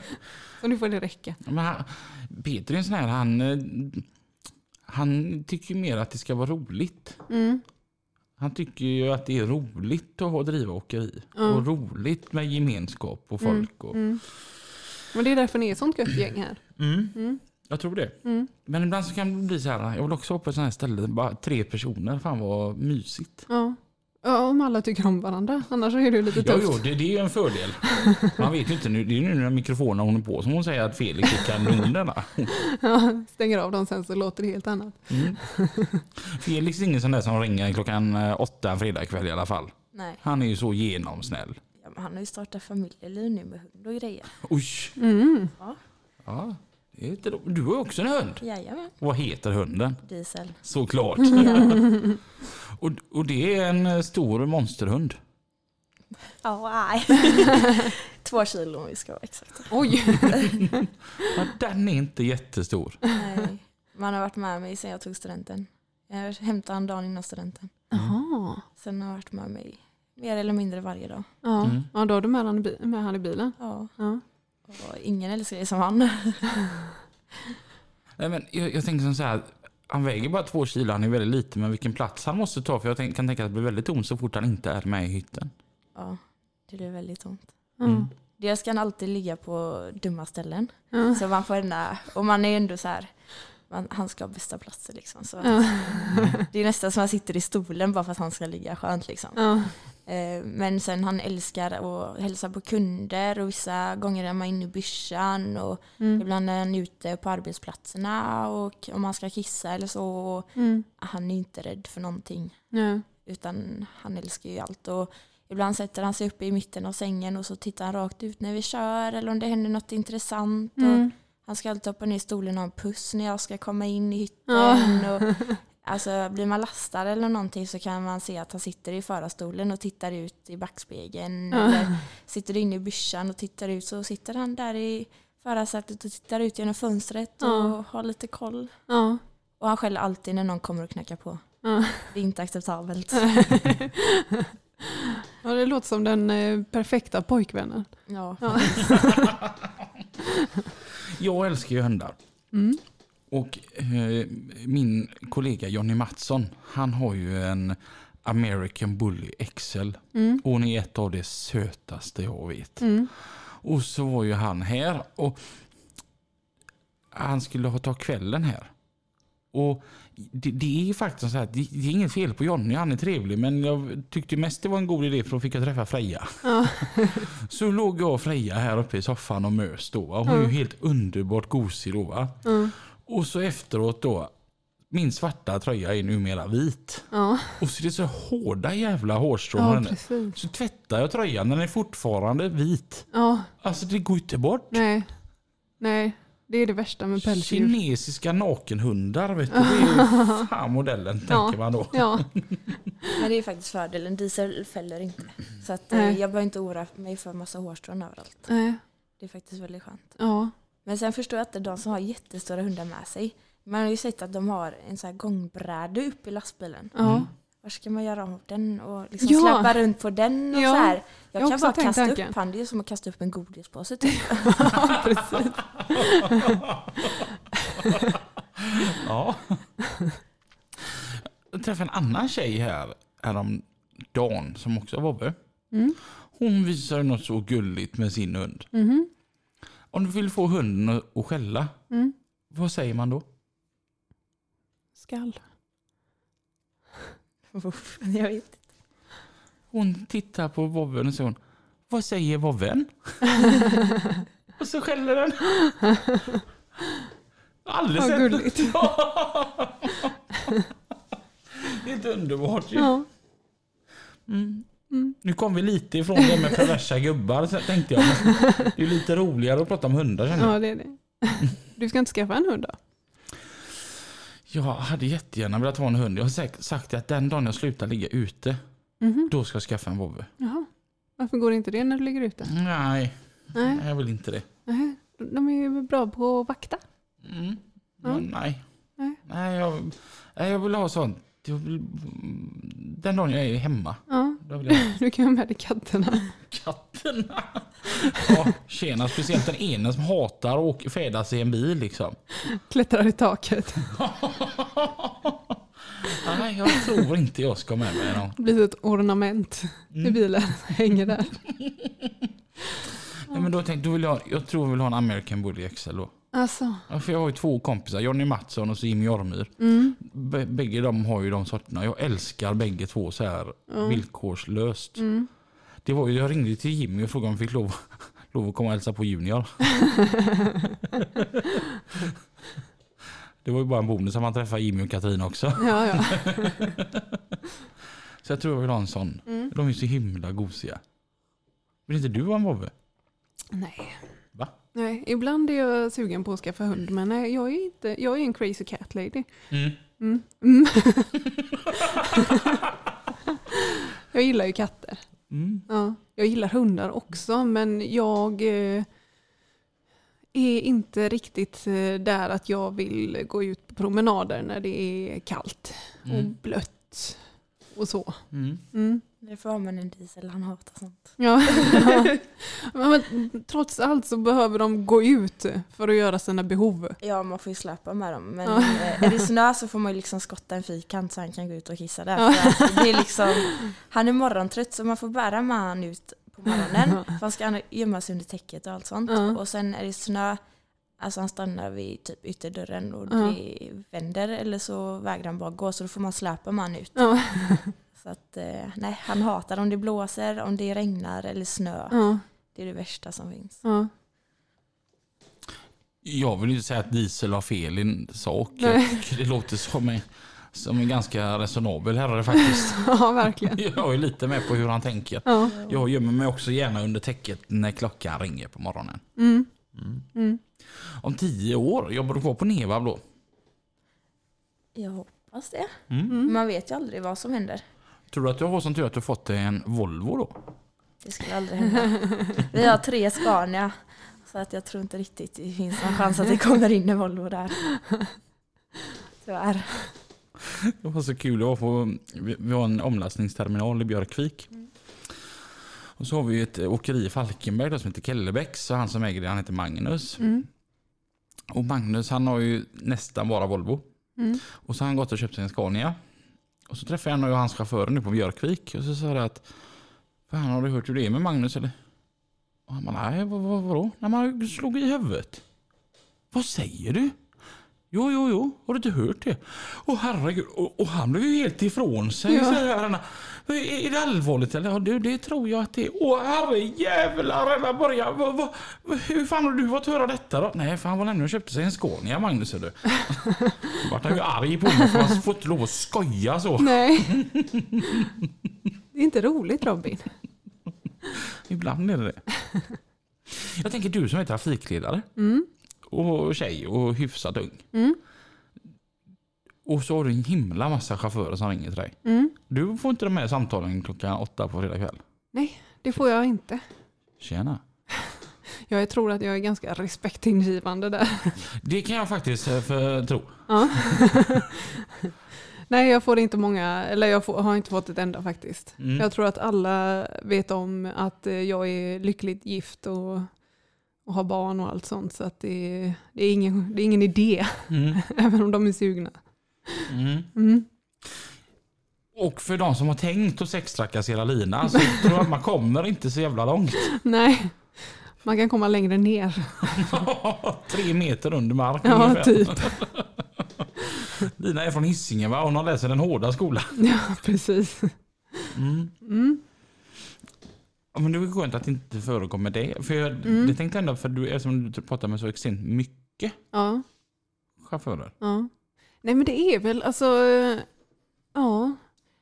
Så nu får det räcka. Men han, Peter är en sån här, han, eh, han tycker mer att det ska vara roligt. Mm. Han tycker ju att det är roligt att ha driva åkeri. Ja. Och roligt med gemenskap och folk. Och, Mm. Men det är därför ni är ett sånt gött gäng här. Jag tror det. Mm. Men ibland så kan det bli så här, jag vill också vara på sådana här ställen, bara tre personer, fan vad mysigt. Ja. ja, om alla tycker om varandra. Annars är det lite Jo, tufft. jo, det, det är ju en fördel. Man vet ju inte, nu, det är ju nu när mikrofonen hon är på som hon säger att Felix är kanonerna. Ja, stänger av dem sen så låter det helt annat. Mm. Felix är ingen sån där som ringer klockan eh, åtta en fredagkväll i alla fall. Nej, Han är ju så genomsnäll. ja, men han har ju startat familjeliv nu med hund och grejer. Oj! Mm. Ja, då- du har också en hund. Jajamän, Vad heter hunden? diesel. Såklart. *laughs* och, och det är en eh, stor monsterhund. Ja, nej. *laughs* Två kilo om vi ska vara exakta. Oj! *laughs* Den är inte jättestor. Nej. Man har varit med mig sedan jag tog studenten. Jag hämtade han dagen innan studenten. Jaha. Sen har jag varit med mig mer eller mindre varje dag. Ja. Mm. ja, då har du med han, han i bilen. Ja. Ja. Och ingen älskar dig som han. *laughs* Nej, men jag, jag tänker som så här. Han väger bara två kilo, han är väldigt liten, men vilken plats han måste ta. För jag tänk, kan tänka att det blir väldigt tomt så fort han inte är med i hytten. Ja, det blir väldigt tomt. Mm. Dels ska han alltid ligga på dumma ställen. Ja. Så man får ändå, och man är ju ändå så här, man, han ska ha bästa platser liksom. Så Ja. det är nästan som att han sitter i stolen bara för att han ska ligga skönt liksom. Eh, Men sen han älskar att hälsa på kunder och vissa gånger är man inne i byrsan och Mm. ibland är han ute på arbetsplatserna och om man ska kissa eller så. Mm. han är inte rädd för någonting Ja. utan han älskar ju allt. Och ibland sätter han sig uppe i mitten av sängen och så tittar han rakt ut när vi kör eller om det händer något intressant. Och Mm. han ska alltid hoppa ner i stolen och ha en puss när jag ska komma in i hytten. Ja. Och, *laughs* alltså, blir man lastad eller någonting så kan man se att han sitter i förarstolen och tittar ut i backspegeln. Eller sitter inne i byrsan och tittar ut så sitter han där i förarsätet och tittar ut genom fönstret och har lite koll. Ja. Och han skäller alltid när någon kommer och knackar på. Det är inte acceptabelt. *laughs* ja, det låter som den eh, perfekta pojkvännen. Ja. Ja. *laughs* *laughs* Jag älskar ju hundar. Mm. Och eh, min kollega Jonny Mattsson, han har ju en American Bully XL. Mm. Och hon är ett av det sötaste jag vet. Mm. Och så var ju han här och han skulle ha tagit kvällen här. Och det, det är faktiskt så här, det, det är inget fel på Jonny, han är trevlig, men jag tyckte mest det var en god idé för då fick jag träffa Freja. Ja. *laughs* Så låg jag och Freja här uppe i soffan och mös då. Hon är ju helt underbart gosig då va. Och så efteråt då, min svarta tröja är numera vit. Ja. Och så är det så hårda jävla hårstrån ja. Så tvättar jag tröjan, den är fortfarande vit. Ja, Alltså det går inte bort. nej. Nej, det är det värsta med pälsdjur. Kinesiska nakenhundar vet du. Det är *laughs* fan modellen tänker man då. Ja, *laughs* Men det är faktiskt fördelen, diesel fäller inte. Så att, eh, Nej. jag behöver inte oroa mig för massa hårstrån överallt. nej. Det är faktiskt väldigt skönt. Ja. Men sen förstår jag inte de som har jättestora hundar med sig. Man har ju sett att de har en sån här gångbräde upp i lastbilen. Ja. Var ska man göra av den och liksom Ja. släppa runt på den och Ja. så här. Jag Jag kan bara kasta tanken. upp han, det är som att kasta upp en godispåse typ. precis. *laughs* Ja. Jag träffade en annan tjej här häromdagen som också var Vobbe. Mm. Hon visade något så gulligt med sin hund. Mhm. Om du vill få hunden att- skälla, Mm. vad säger man då? Skall. *laughs* jag vet. Hon tittar på vovven och säger hon, vad säger vovven? *laughs* och så skäller den. Alldeles Vad gulligt. Helt *laughs* underbart ju. Ja. Mm. Mm. Nu kom vi lite ifrån det med perversa gubbar tänkte jag. Men det är lite roligare att prata om hundar känner jag. ja, det är det. Du ska inte skaffa en hund då? Jag hade jättegärna velat ha en hund. Jag har sagt att den dagen jag slutar ligga ute, Mhm. då ska jag skaffa en vovve. Varför går inte det när du ligger ute? Nej, Nej. jag vill inte det. Nej. De är ju bra på att vakta. Mm. Ja. Nej. Nej. Nej, jag, jag vill ha sånt. Den dagen jag är hemma, Ja. jag *laughs* Du kan ha med dig katterna. *laughs* katterna. Ja, tjena, speciellt den ena som hatar att färdas i en bil liksom. Klättrar i taket. *laughs* Nej, jag tror inte jag ska med mig någon. Det blir ett ornament i Mm. bilen. Hänger där. Nej, men då tänkte, då vill jag, jag tror jag vill ha en American Bully XL då. Alltså. Ja, för jag har ju två kompisar, Jonny Mattsson och så Jimmy Ormyr. Mm. Bägge de har ju de sorterna. Jag älskar bägge två så här Ja. villkorslöst. Mm. Det var ju, jag ringde till Jimmy och frågade om jag fick lov, *laughs* lov att komma och hälsa på Junior. *laughs* det var ju bara en bonus att man träffade Jimmy och Katrin också. Ja, ja. *laughs* Så jag tror jag vill ha en sån. Mm. De är så himla gosiga. Vill inte du ha en vovve? Nej. Nej, ibland är jag sugen på att skaffa hund, men nej, jag är inte. Jag är en crazy cat lady. Mm. Mm. Mm. *laughs* jag gillar ju katter. Mm. Ja, jag gillar hundar också, men jag eh, är inte riktigt eh, där att jag vill gå ut på promenader när det är kallt och Mm. blött och så. Mm. Mm. Därför har man en diesel, han hatar sånt. Ja. *laughs* men, trots allt så behöver de gå ut för att göra sina behov. Ja, man får ju släpa med dem. Men Ja. eh, är det snö så får man ju liksom skotta en fyrkant så han kan gå ut och kissa där. Ja. Det är liksom, han är morgontrött så man får bära med han ut på morgonen. För han ska gömma sig under täcket och allt sånt. Ja. Och sen är det snö, alltså han stannar vid typ ytterdörren och Ja. det vänder eller så vägrar han bara gå så då får man släpa med han ut. Ja. Så att eh, nej, han hatar om det blåser, om det regnar eller snö. Ja. Det är det värsta som finns. Ja. Jag vill inte säga att Diesel har fel i en sak. Det låter som en, som en ganska resonabel herre faktiskt. *laughs* ja, verkligen. *laughs* Jag är lite med på hur han tänker. Ja. Jag gömmer mig också gärna under täcket när klockan ringer på morgonen. Mm. Mm. Mm. Om tio år, jobbar du kvar på Nevab då? Jag hoppas det. Mm. Man vet ju aldrig vad som händer. Tror du att du har sånt tur att du fått dig en Volvo då? Det skulle aldrig hända. Vi har tre Scania. Så att jag tror inte riktigt det finns någon chans att det kommer in en Volvo där. Tyvärr. Det var så kul. Jag var på, vi har en omlastningsterminal i Björkvik. Och så har vi ett åkeri i Falkenberg som heter Kellebäcks. Så han som äger det han heter Magnus. Mm. Och Magnus han har ju nästan bara Volvo. Mm. Och så har han gått och köpt sig en Scania. Och så träffade jag en av hans chaufförer nu på Björkvik. Och så sa jag att Fan har du hört hur det är med Magnus eller? Och han bara, nej vad, vad, vadå? Nej man slog i huvudet. Vad säger du? Jo, jo, jo. Har du inte hört det? Åh herregud. Och, och han blev ju helt ifrån sig. Ja. Här, han, är, är det allvarligt eller? Ja, det, det tror jag att det är. Åh herrejävlar. Han börjar. Vad, vad- hur fan har du fått höra detta då? Nej, han var nämligen och köpte sig en Scania, Magnus. Eller? Då *laughs* vart han ju arg på mig för han får inte lov att skoja så. Nej. *laughs* Det är inte roligt Robin. Ibland är det det. Jag tänker du som är trafikledare Mm. och tjej och hyfsat ung. Mm. Och så har du en himla massa chaufförer som ringer till dig. Mm. Du får inte de här samtalen klockan åtta på fredag kväll. Det får jag inte. Tjena. *laughs* Jag tror att jag är ganska respektingivande där. *laughs* Det kan jag faktiskt eh, för, tro. Ja. *laughs* Nej, jag får inte många, eller jag får, har inte fått ett enda faktiskt. Mm. Jag tror att alla vet om att eh, jag är lyckligt gift och, och har barn och allt sånt. Så att det, är- det, är ingen, det är ingen idé, Mm. även om de är sugna. Mm. Mm. Och för de som har tänkt att sextrakassera Lina så *laughs* tror jag att man kommer inte så jävla långt. Nej, man kan komma längre ner. *laughs* Tre meter under mark Ja, ungefär. typ. *laughs* Lina är från Hisingen va? Hon har läser den hårda skolan. Ja, precis. Mm. Mm. Ja, men det är skönt att det inte förekommer det. För jag Mm. det tänkte ändå för du, eftersom du pratar med så extremt mycket Ja, chaufförer. ja. Nej men det är väl alltså, ja,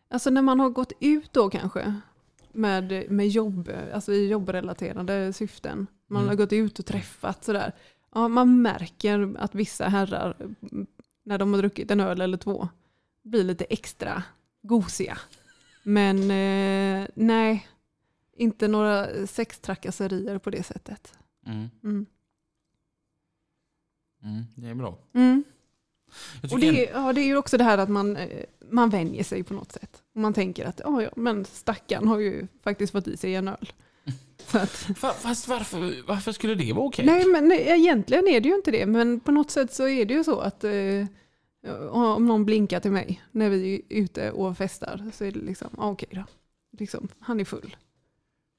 alltså när man har gått ut då kanske med, med jobb, alltså i jobbrelaterade syften. Man Mm. har gått ut och träffat sådär. Ja, man märker att vissa herrar, mm, när de har druckit en öl eller två, blir lite extra gosiga. Men eh, nej, inte några sextrakasserier på det sättet. Mm. Mm. Mm, det är bra. Och det, ja, det är ju också det här att man, eh, man vänjer sig på något sätt. Man tänker att ja, ja, men stackarn har ju faktiskt fått i sig en öl. *laughs* Fast varför, varför skulle det vara okej? Nej, men nej, egentligen är det ju inte det. Men på något sätt så är det ju så att eh, om någon blinkar till mig när vi är ute och festar så är det liksom, ja, okej då. Liksom, han är full.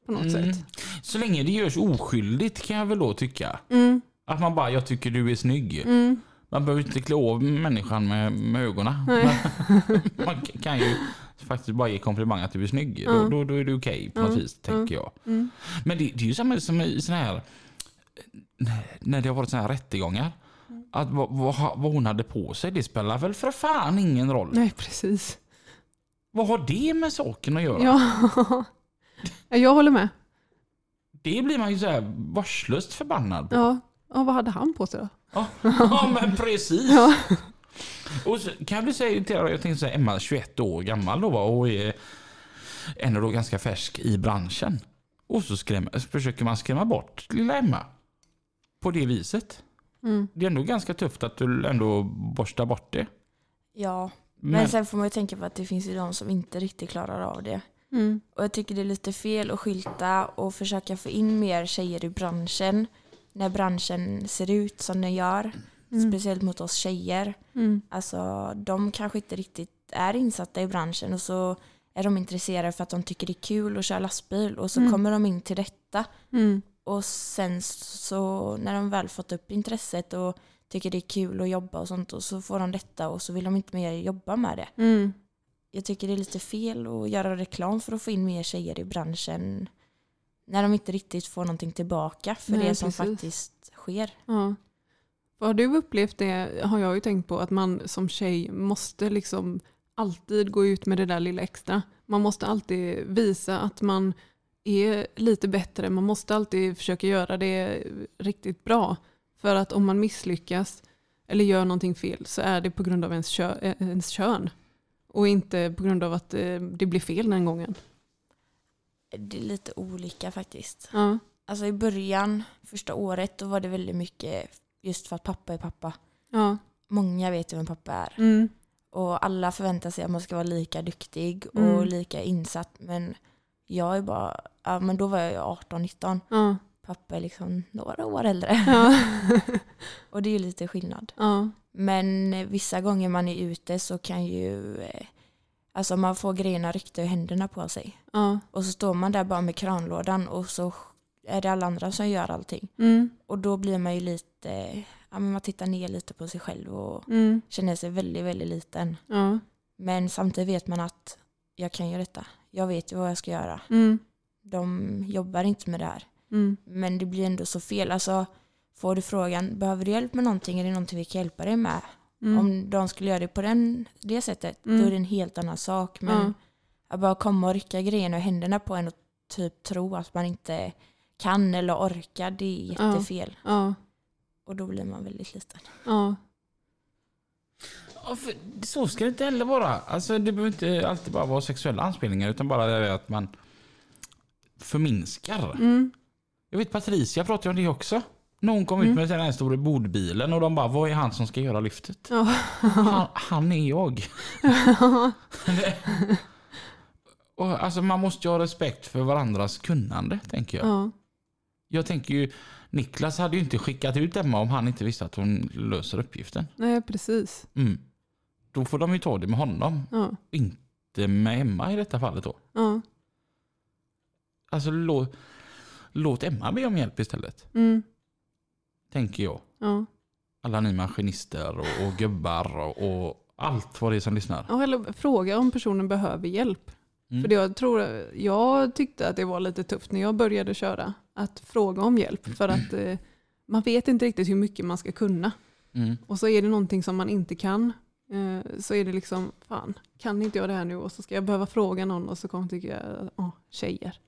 På något Mm. sätt. Så länge det görs oskyldigt kan jag väl då tycka. Mm, Att man bara, jag tycker du är snygg. mm, Man behöver inte klä av människan med, med ögonen. *laughs* man kan ju faktiskt bara ge komplimang att du är snygg. Då, Ja. då, då är det okej på något Ja. vis, tänker jag. Mm, Men det, det är ju samma som i såna här, när det har varit såna här rättegångar. Mm. Att vad, vad, vad hon hade på sig, det spelar väl för fan ingen roll. nej, precis. Vad har det med saken att göra? Ja. ja, jag håller med. Det blir man ju så här varslöst förbannad på. Ja. ja, vad hade han på sig då? Ja, ja men precis. Ja. Och så kan jag bli säga till er, jag tänkte säga Emma 21 år gammal då va, och är ändå då ganska färsk i branschen. Och så skrämma, försöker man skrämma bort lilla Emma. På det viset. Mm. Det är ändå ganska tufft att du ändå borstar bort det. Ja, men, Men, sen får man ju tänka på att det finns ju de som inte riktigt klarar av det. Mm. Och jag tycker det är lite fel att skylta och försöka få in mer tjejer i branschen när branschen ser ut som den gör. Mm. Speciellt mot oss tjejer. Mm. Alltså de kanske inte riktigt är insatta i branschen och så är de intresserade för att de tycker det är kul att köra lastbil och så Mm. kommer de in till detta Mm. och sen så när de väl fått upp intresset och tycker det är kul att jobba och sånt och så får de detta och så vill de inte mer jobba med det. Mm. Jag tycker det är lite fel att göra reklam för att få in mer tjejer i branschen när de inte riktigt får någonting tillbaka för Nej, det som precis. faktiskt sker. Ja. Vad har du upplevt det, har jag ju tänkt på, att man som tjej måste liksom alltid gå ut med det där lilla extra. Man måste alltid visa att man är lite bättre. Man måste alltid försöka göra det riktigt bra. För att om man misslyckas eller gör någonting fel så är det på grund av ens, kö, eh, ens kön. Och inte på grund av att eh, det blir fel den gången. Det är lite olika faktiskt. Ja. Alltså i början, första året, då var det väldigt mycket just för att pappa är pappa. Ja. Många vet ju vem pappa är. Mm. Och alla förväntar sig att man ska vara lika duktig och Mm. lika insatt. Men jag är bara, ja men då var jag 18-19. Ja. pappa är liksom några år äldre. Ja. *laughs* Och det är ju lite skillnad. Men vissa gånger man är ute så kan ju eh, Alltså man får grejerna ryckta ur händerna på sig. Ja. Och så står man där bara med kranlådan och så är det alla andra som gör allting. Mm. Och då blir man ju lite, ja men man tittar ner lite på sig själv och Mm. känner sig väldigt, väldigt liten. Ja. Men samtidigt vet man att jag kan göra detta. Jag vet ju vad jag ska göra. Mm. De jobbar inte med det här. Mm. Men det blir ändå så fel. Alltså, får du frågan, behöver du hjälp med någonting? Är det någonting vi kan hjälpa dig med? Mm. Om de skulle göra det på den, det sättet, Mm. då är det en helt annan sak. Men Ja. att bara komma och rycka grejerna ur händerna på en och typ tro att man inte kan eller orkar, det är jättefel. Ja. Och då blir man väldigt liten. Ja. Ja, för så ska det inte heller vara. Alltså, det behöver inte alltid bara vara sexuella anspelningar utan bara det att man förminskar. Mm. Jag vet Patricia pratade om det också. När hon kom Mm. ut med den här stora bordbilen och de bara, vad är han som ska göra lyftet? Ja. Han, han är jag. *laughs* och, alltså, man måste ju ha respekt för varandras kunnande, tänker jag. Ja. Jag tänker ju, Niklas hade ju inte skickat ut Emma om han inte visste att hon löser uppgiften. Nej, precis. Mm. Då får de ju ta det med honom, Ja. inte med Emma i detta fallet då. Ja. Alltså låt, låt Emma be om hjälp istället, Mm. Tänker jag. Ja. Alla ni maskinister och, och gubbar och, och allt vad det är som lyssnar. Ja, eller fråga om personen behöver hjälp. Mm. För det jag, tror, jag tyckte att det var lite tufft när jag började köra. Att fråga om hjälp. För att eh, man vet inte riktigt hur mycket man ska kunna. Mm. Och så är det någonting som man inte kan. Eh, så är det liksom, fan, kan inte jag det här nu? Och så ska jag behöva fråga någon och så kommer jag tycka, åh, tjejer.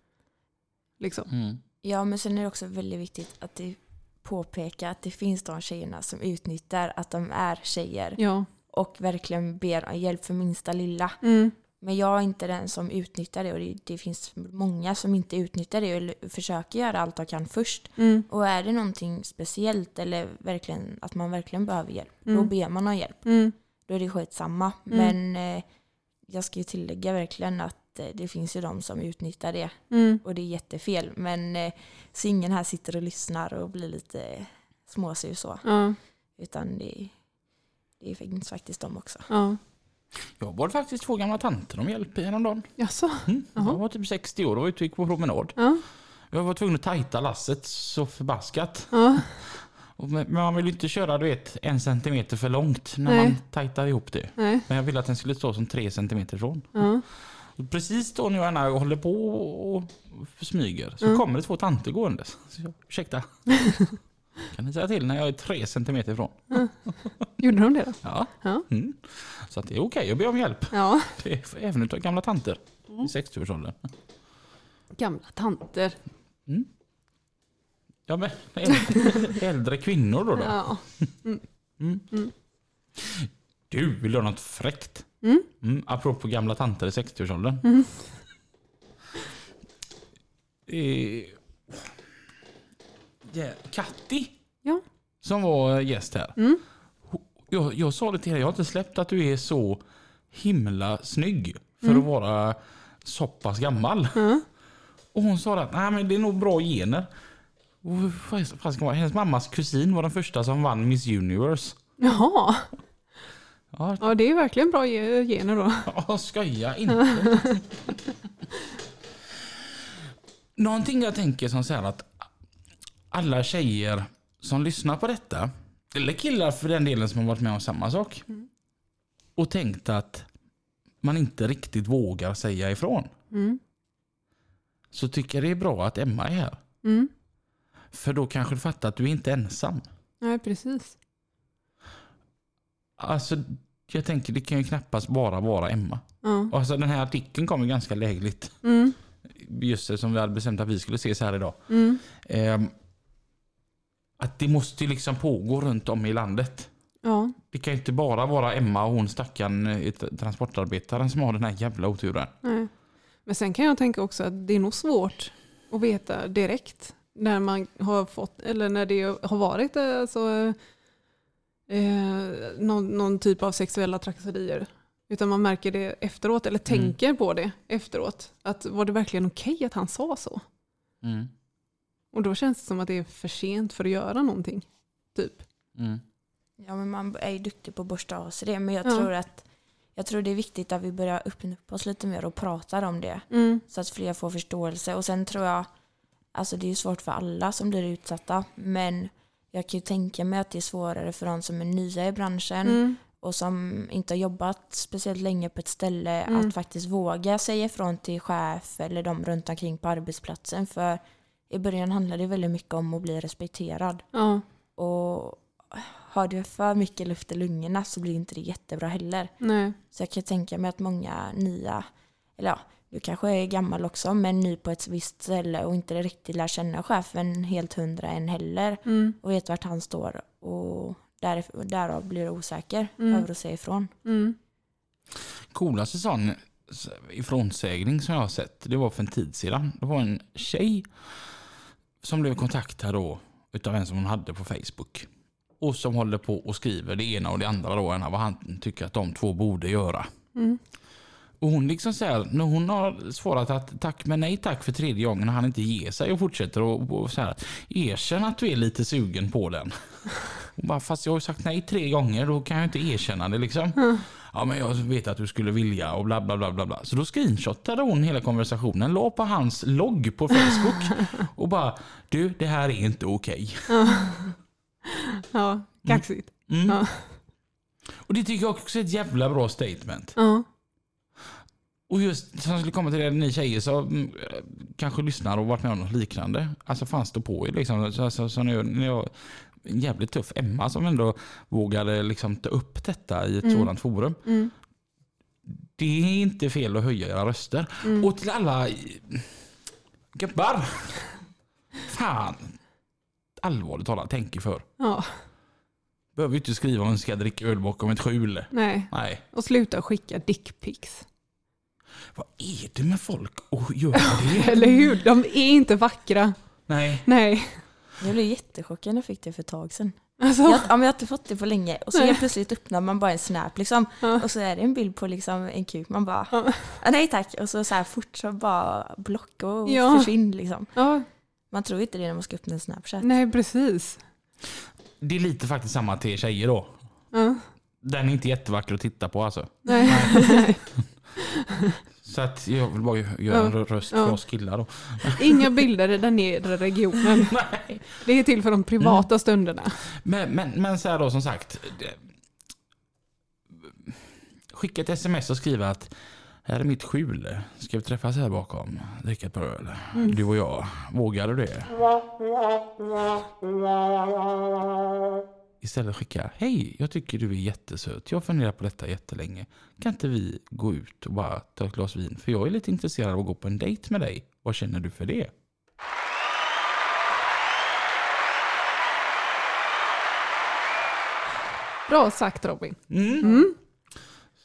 Liksom. Mm. Ja, men sen är det också väldigt viktigt att det påpeka att det finns de tjejerna som utnyttjar att de är tjejer Ja. och verkligen ber om hjälp för minsta lilla. Mm. Men jag är inte den som utnyttjar det och det, det finns många som inte utnyttjar det eller försöker göra allt de kan först. Mm. Och är det någonting speciellt eller verkligen att man verkligen behöver hjälp, då Mm. ber man om hjälp. Mm. Då är det skitsamma. Mm. Men eh, jag ska ju tillägga verkligen att eh, det finns ju de som utnyttjar det Mm. och det är jättefel. Men eh, så ingen här sitter och lyssnar och blir lite småsur så. Ja. Utan det, det finns faktiskt de också. Ja. Jag bad faktiskt två gamla tanter om hjälp häromdagen. Jaså? Mm. Jag var typ 60 år och var ute och gick på promenad. Ja. Jag var tvungen att tajta lasset så förbaskat. Ja. Och Men man vill ju inte köra du vet, en centimeter för långt när Nej. man tajtar ihop det. Nej. Men jag ville att den skulle stå som tre centimeter ifrån. Ja. Precis då när jag gärna håller på och smyger så Mm. kommer det två tanter gåendes. Så jag, ursäkta. *laughs* kan ni säga till när jag är tre centimeter ifrån? Gjorde de det då? Ja. Ja. Mm. Så det är okej att be om hjälp. Ja. Det är även utav gamla tanter Mm. i 60-årsåldern. Gamla tanter. Ja, men äldre, äldre kvinnor då. då. Ja. Mm. Mm. Du, vill du ha något fräckt? Mm. Mm, apropå gamla tanter i 60-årsåldern. Mm. Eh, ja, Katti, Ja. som var gäst här. Mm. Jag, jag sa det till dig, jag har inte släppt att du är så himla snygg för Mm. att vara så pass gammal. Ja. Och hon sa att Nej, men det är nog bra gener. Vad? Hennes mammas kusin var den första som vann Miss Universe. Jaha. Ja, Ja, det är verkligen bra ge- gener då. Ja, skoja inte. *laughs* Någonting jag tänker som så här att alla tjejer som lyssnar på detta, eller killar för den delen som har varit med om samma sak, och tänkt att man inte riktigt vågar säga ifrån, Mm. så tycker jag det är bra att Emma är här. Mm. För då kanske du fattar att du är inte ensam. Nej, precis. Alltså, jag tänker det kan ju knappast bara vara Emma. Ja. Alltså den här artikeln kom ju ganska lägligt. Mm. Just som vi hade bestämt att vi skulle ses här idag. Mm. Ehm, att det måste ju liksom pågå runt om i landet. Ja. Det kan ju inte bara vara Emma och hon stackaren eh, transportarbetaren som har den här jävla oturen. Nej. Men sen kan jag tänka också att det är nog svårt att veta direkt när man har fått, eller när det har varit alltså, eh, någon, någon typ av sexuella trakasserier. Utan man märker det efteråt, eller Mm. tänker på det efteråt. Att var det verkligen okej att han sa så? Mm. Och då känns det som att det är för sent för att göra någonting. Typ. Mm. Ja, men man är ju duktig på att borsta av sig det. Men jag Ja. tror att jag tror det är viktigt att vi börjar öppna upp oss lite mer och pratar om det. Mm. Så att fler får förståelse. Och sen tror jag, alltså det är ju svårt för alla som blir utsatta. Men jag kan ju tänka mig att det är svårare för de som är nya i branschen Mm. och som inte har jobbat speciellt länge på ett ställe Mm. att faktiskt våga säga ifrån till chef eller de runt omkring på arbetsplatsen. För i början handlar det väldigt mycket om att bli respekterad. Ja. Och har du för mycket luft i lungorna så blir inte det jättebra heller. Nej. Så jag kan tänka mig att många nya, eller ja, du kanske är gammal också, men ny på ett visst ställe och inte riktigt lär känna chefen helt hundra än heller Mm. och vet vart han står och där, därav blir du osäker Mm. över att säga ifrån. Mm. Coolaste sån ifrånsägning som jag har sett, det var för en tid sedan. Det var en tjej som blev kontaktad då utav en som hon hade på Facebook. Och som håller på och skriver det ena och det andra då, vad han tycker att de två borde göra. Mm. Och hon liksom så här, när hon har svarat att tack men nej tack för tredje gången och han inte ger sig och fortsätter och, och så här, erkänn att du är lite sugen på den. *laughs* Och bara, fast jag har ju sagt nej tre gånger, då kan jag inte erkänna det liksom. Ja men jag vet att du skulle vilja och bla bla bla bla. bla. Så då screenshotade hon hela konversationen, la på hans logg på Facebook *laughs* och bara du det här är inte okej. *laughs* Ja, kaxigt. Mm. Ja. Och det tycker jag också är ett jävla bra statement. Ja. Och just som jag skulle komma till det, ni tjejer som mm, kanske lyssnar och varit med om något liknande. Alltså fan stå på er liksom. Så, så, så när jag, en jävligt tuff Emma som ändå vågade liksom ta upp detta i ett Mm. sådant forum. Mm. Det är inte fel att höja era röster. Mm. Och till alla gubbar. Fan. Allvarligt talat, tänk er för. ja. Behöver ju inte skriva om man ska dricka öl bakom ett skjul. Nej. Nej. Och sluta skicka dickpics. Vad är det med folk att göra det? *laughs* Eller hur? De är inte vackra. Nej. Nej. Jag blev jättechockad när jag fick det för ett tag sedan. Alltså. Jag, ja, men jag har inte fått det på länge och så helt plötsligt öppnar man bara en snap liksom Ja. och så är det en bild på liksom en kuk. Man bara Ja. ah, nej tack och så, så här fort så bara block och Ja. försvinn liksom. Ja, Man tror inte det när man ska öppna en snapchat. nej precis. Det är lite faktiskt samma till er tjejer då. Ja. Den är inte jättevacker att titta på alltså. Nej. Nej. *laughs* *laughs* Så att jag vill bara göra en röst Ja. för oss killar då. Inga bilder i den nedre regionen. *laughs* Nej. Det är till för de privata stunderna. Men, men, men så här då som sagt. Skicka ett sms och skriva att här är mitt skjul. Ska vi träffas här bakom? Dricka ett par öl. Du och jag. Vågar du det? Istället skicka Hej, jag tycker du är jättesöt. Jag funderar på detta jättelänge. Kan inte vi gå ut och bara ta ett glas vin? För jag är lite intresserad av att gå på en dejt med dig. Vad känner du för det? Bra sagt Robin. Mm. Mm.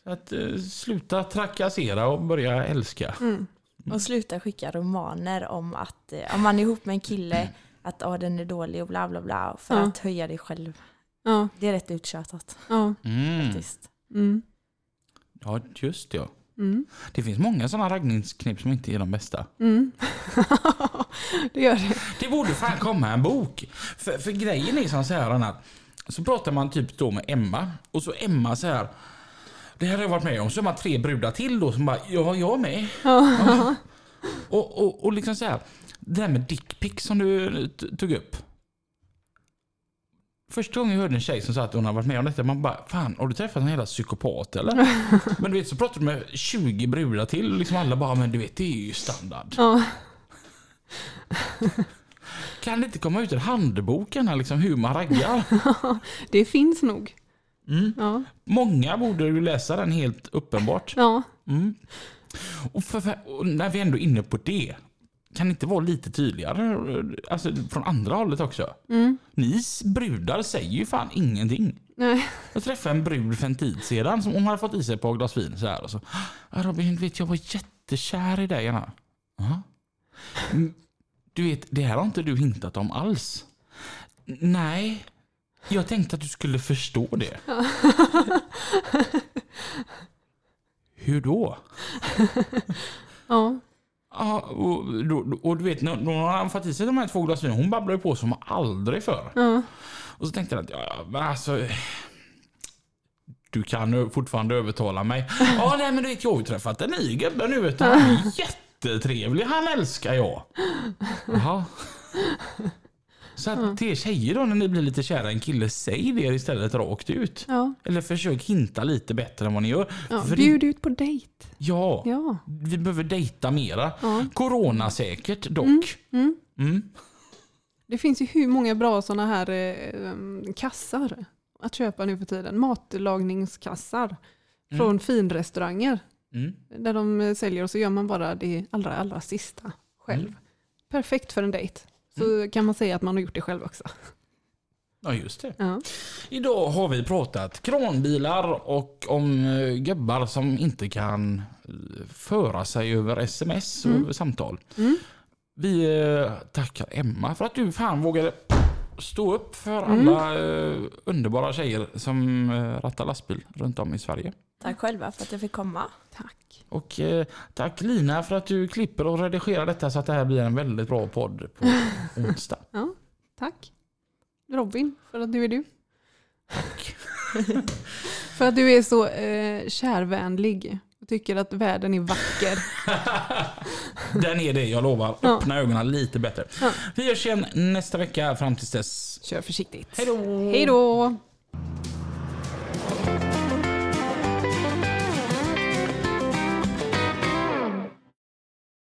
Så att eh, sluta trakassera och börja älska. Mm. Och sluta skicka romaner om att eh, om man är ihop med en kille att ah, den är dålig och bla bla bla för Ja. att höja dig själv. Ja, Det är rätt uttjatat ja. Mm. faktiskt. Mm. Ja, just ja. Mm. Det finns många sådana raggningsknep som inte är de bästa. Mm. *laughs* det gör det. Det borde fan komma en bok. För, för grejen är som så här Anna. Så pratar man typ då med Emma och så Emma så här. Det här har jag varit med om. Så är man tre brudar till då som bara, ja jag med. Ja. Och, och, och liksom så här. Det där med dickpics som du tog upp. Första gången jag hörde en tjej som sa att hon har varit med om detta, man bara Fan, har du träffat en jävla psykopat eller? *laughs* men du vet, så pratar du med 20 brudar till och liksom alla bara Men du vet, det är ju standard. Ja. *laughs* Kan det inte komma ut ur handboken här liksom hur man raggar? *laughs* Det finns nog. Mm. Ja. Många borde ju läsa den helt uppenbart. Ja. Mm. Och, för, och när vi ändå är inne på det. Kan det inte vara lite tydligare? Alltså från andra hållet också. Mm. Ni brudar säger ju fan ingenting. Nej. Jag träffade en brud för en tid sedan som hon hade fått i sig ett par glas vin så här och så. "Ah, Robin, vet jag var jättekär i dig Anna. "Ja." "Mm, Du vet, det här har inte du hintat om alls. Nej, jag tänkte att du skulle förstå det. Hur då? Ja. Ja, och, då- och du vet, när när hade fått i sig de här två glas vin, hon babblade ju på som aldrig förr. Ja. Och så tänkte jag att, ja, men alltså... Du kan fortfarande övertala mig. *laughs* Ja, nej men du vet, jag har ju träffat en ny gubbe nu vet du. Han är jättetrevlig, han älskar jag. Jaha. *laughs* Så att till er tjejer då, när ni blir lite kära en kille, säg det istället rakt ut. Ja. Eller försök hinta lite bättre än vad ni gör. Ja. För det- Bjud ut på dejt. ja, Ja. vi behöver dejta mera. Ja. Corona-säkert dock. Mm. Mm. Det finns ju hur många bra sådana här eh, kassar att köpa nu för tiden. Matlagningskassar från finrestauranger. Mm. Där de säljer och så gör man bara det allra, allra sista själv. Mm. Perfekt för en dejt. Så kan man säga att man har gjort det själv också. Ja, just det. Ja. Idag har vi pratat kranbilar och om eh, gubbar som inte kan eh, föra sig över sms och Mm. samtal. Mm. Vi eh, tackar Emma för att du fan vågade stå upp för Mm. alla underbara tjejer som rattar lastbil runt om i Sverige. Tack själva för att jag fick komma. Tack. Och eh, tack Lina för att du klipper och redigerar detta så att det här blir en väldigt bra podd på *laughs* onsdag. Tack. Robin, för att du är du. Tack. *laughs* För att du är så eh, kärvänlig och tycker att världen är vacker. *laughs* Den är det, jag lovar. Ja. Öppna ögonen lite bättre. Ja. Vi hörs igen nästa vecka. Fram tills dess. Kör försiktigt. Hej då! Hej då!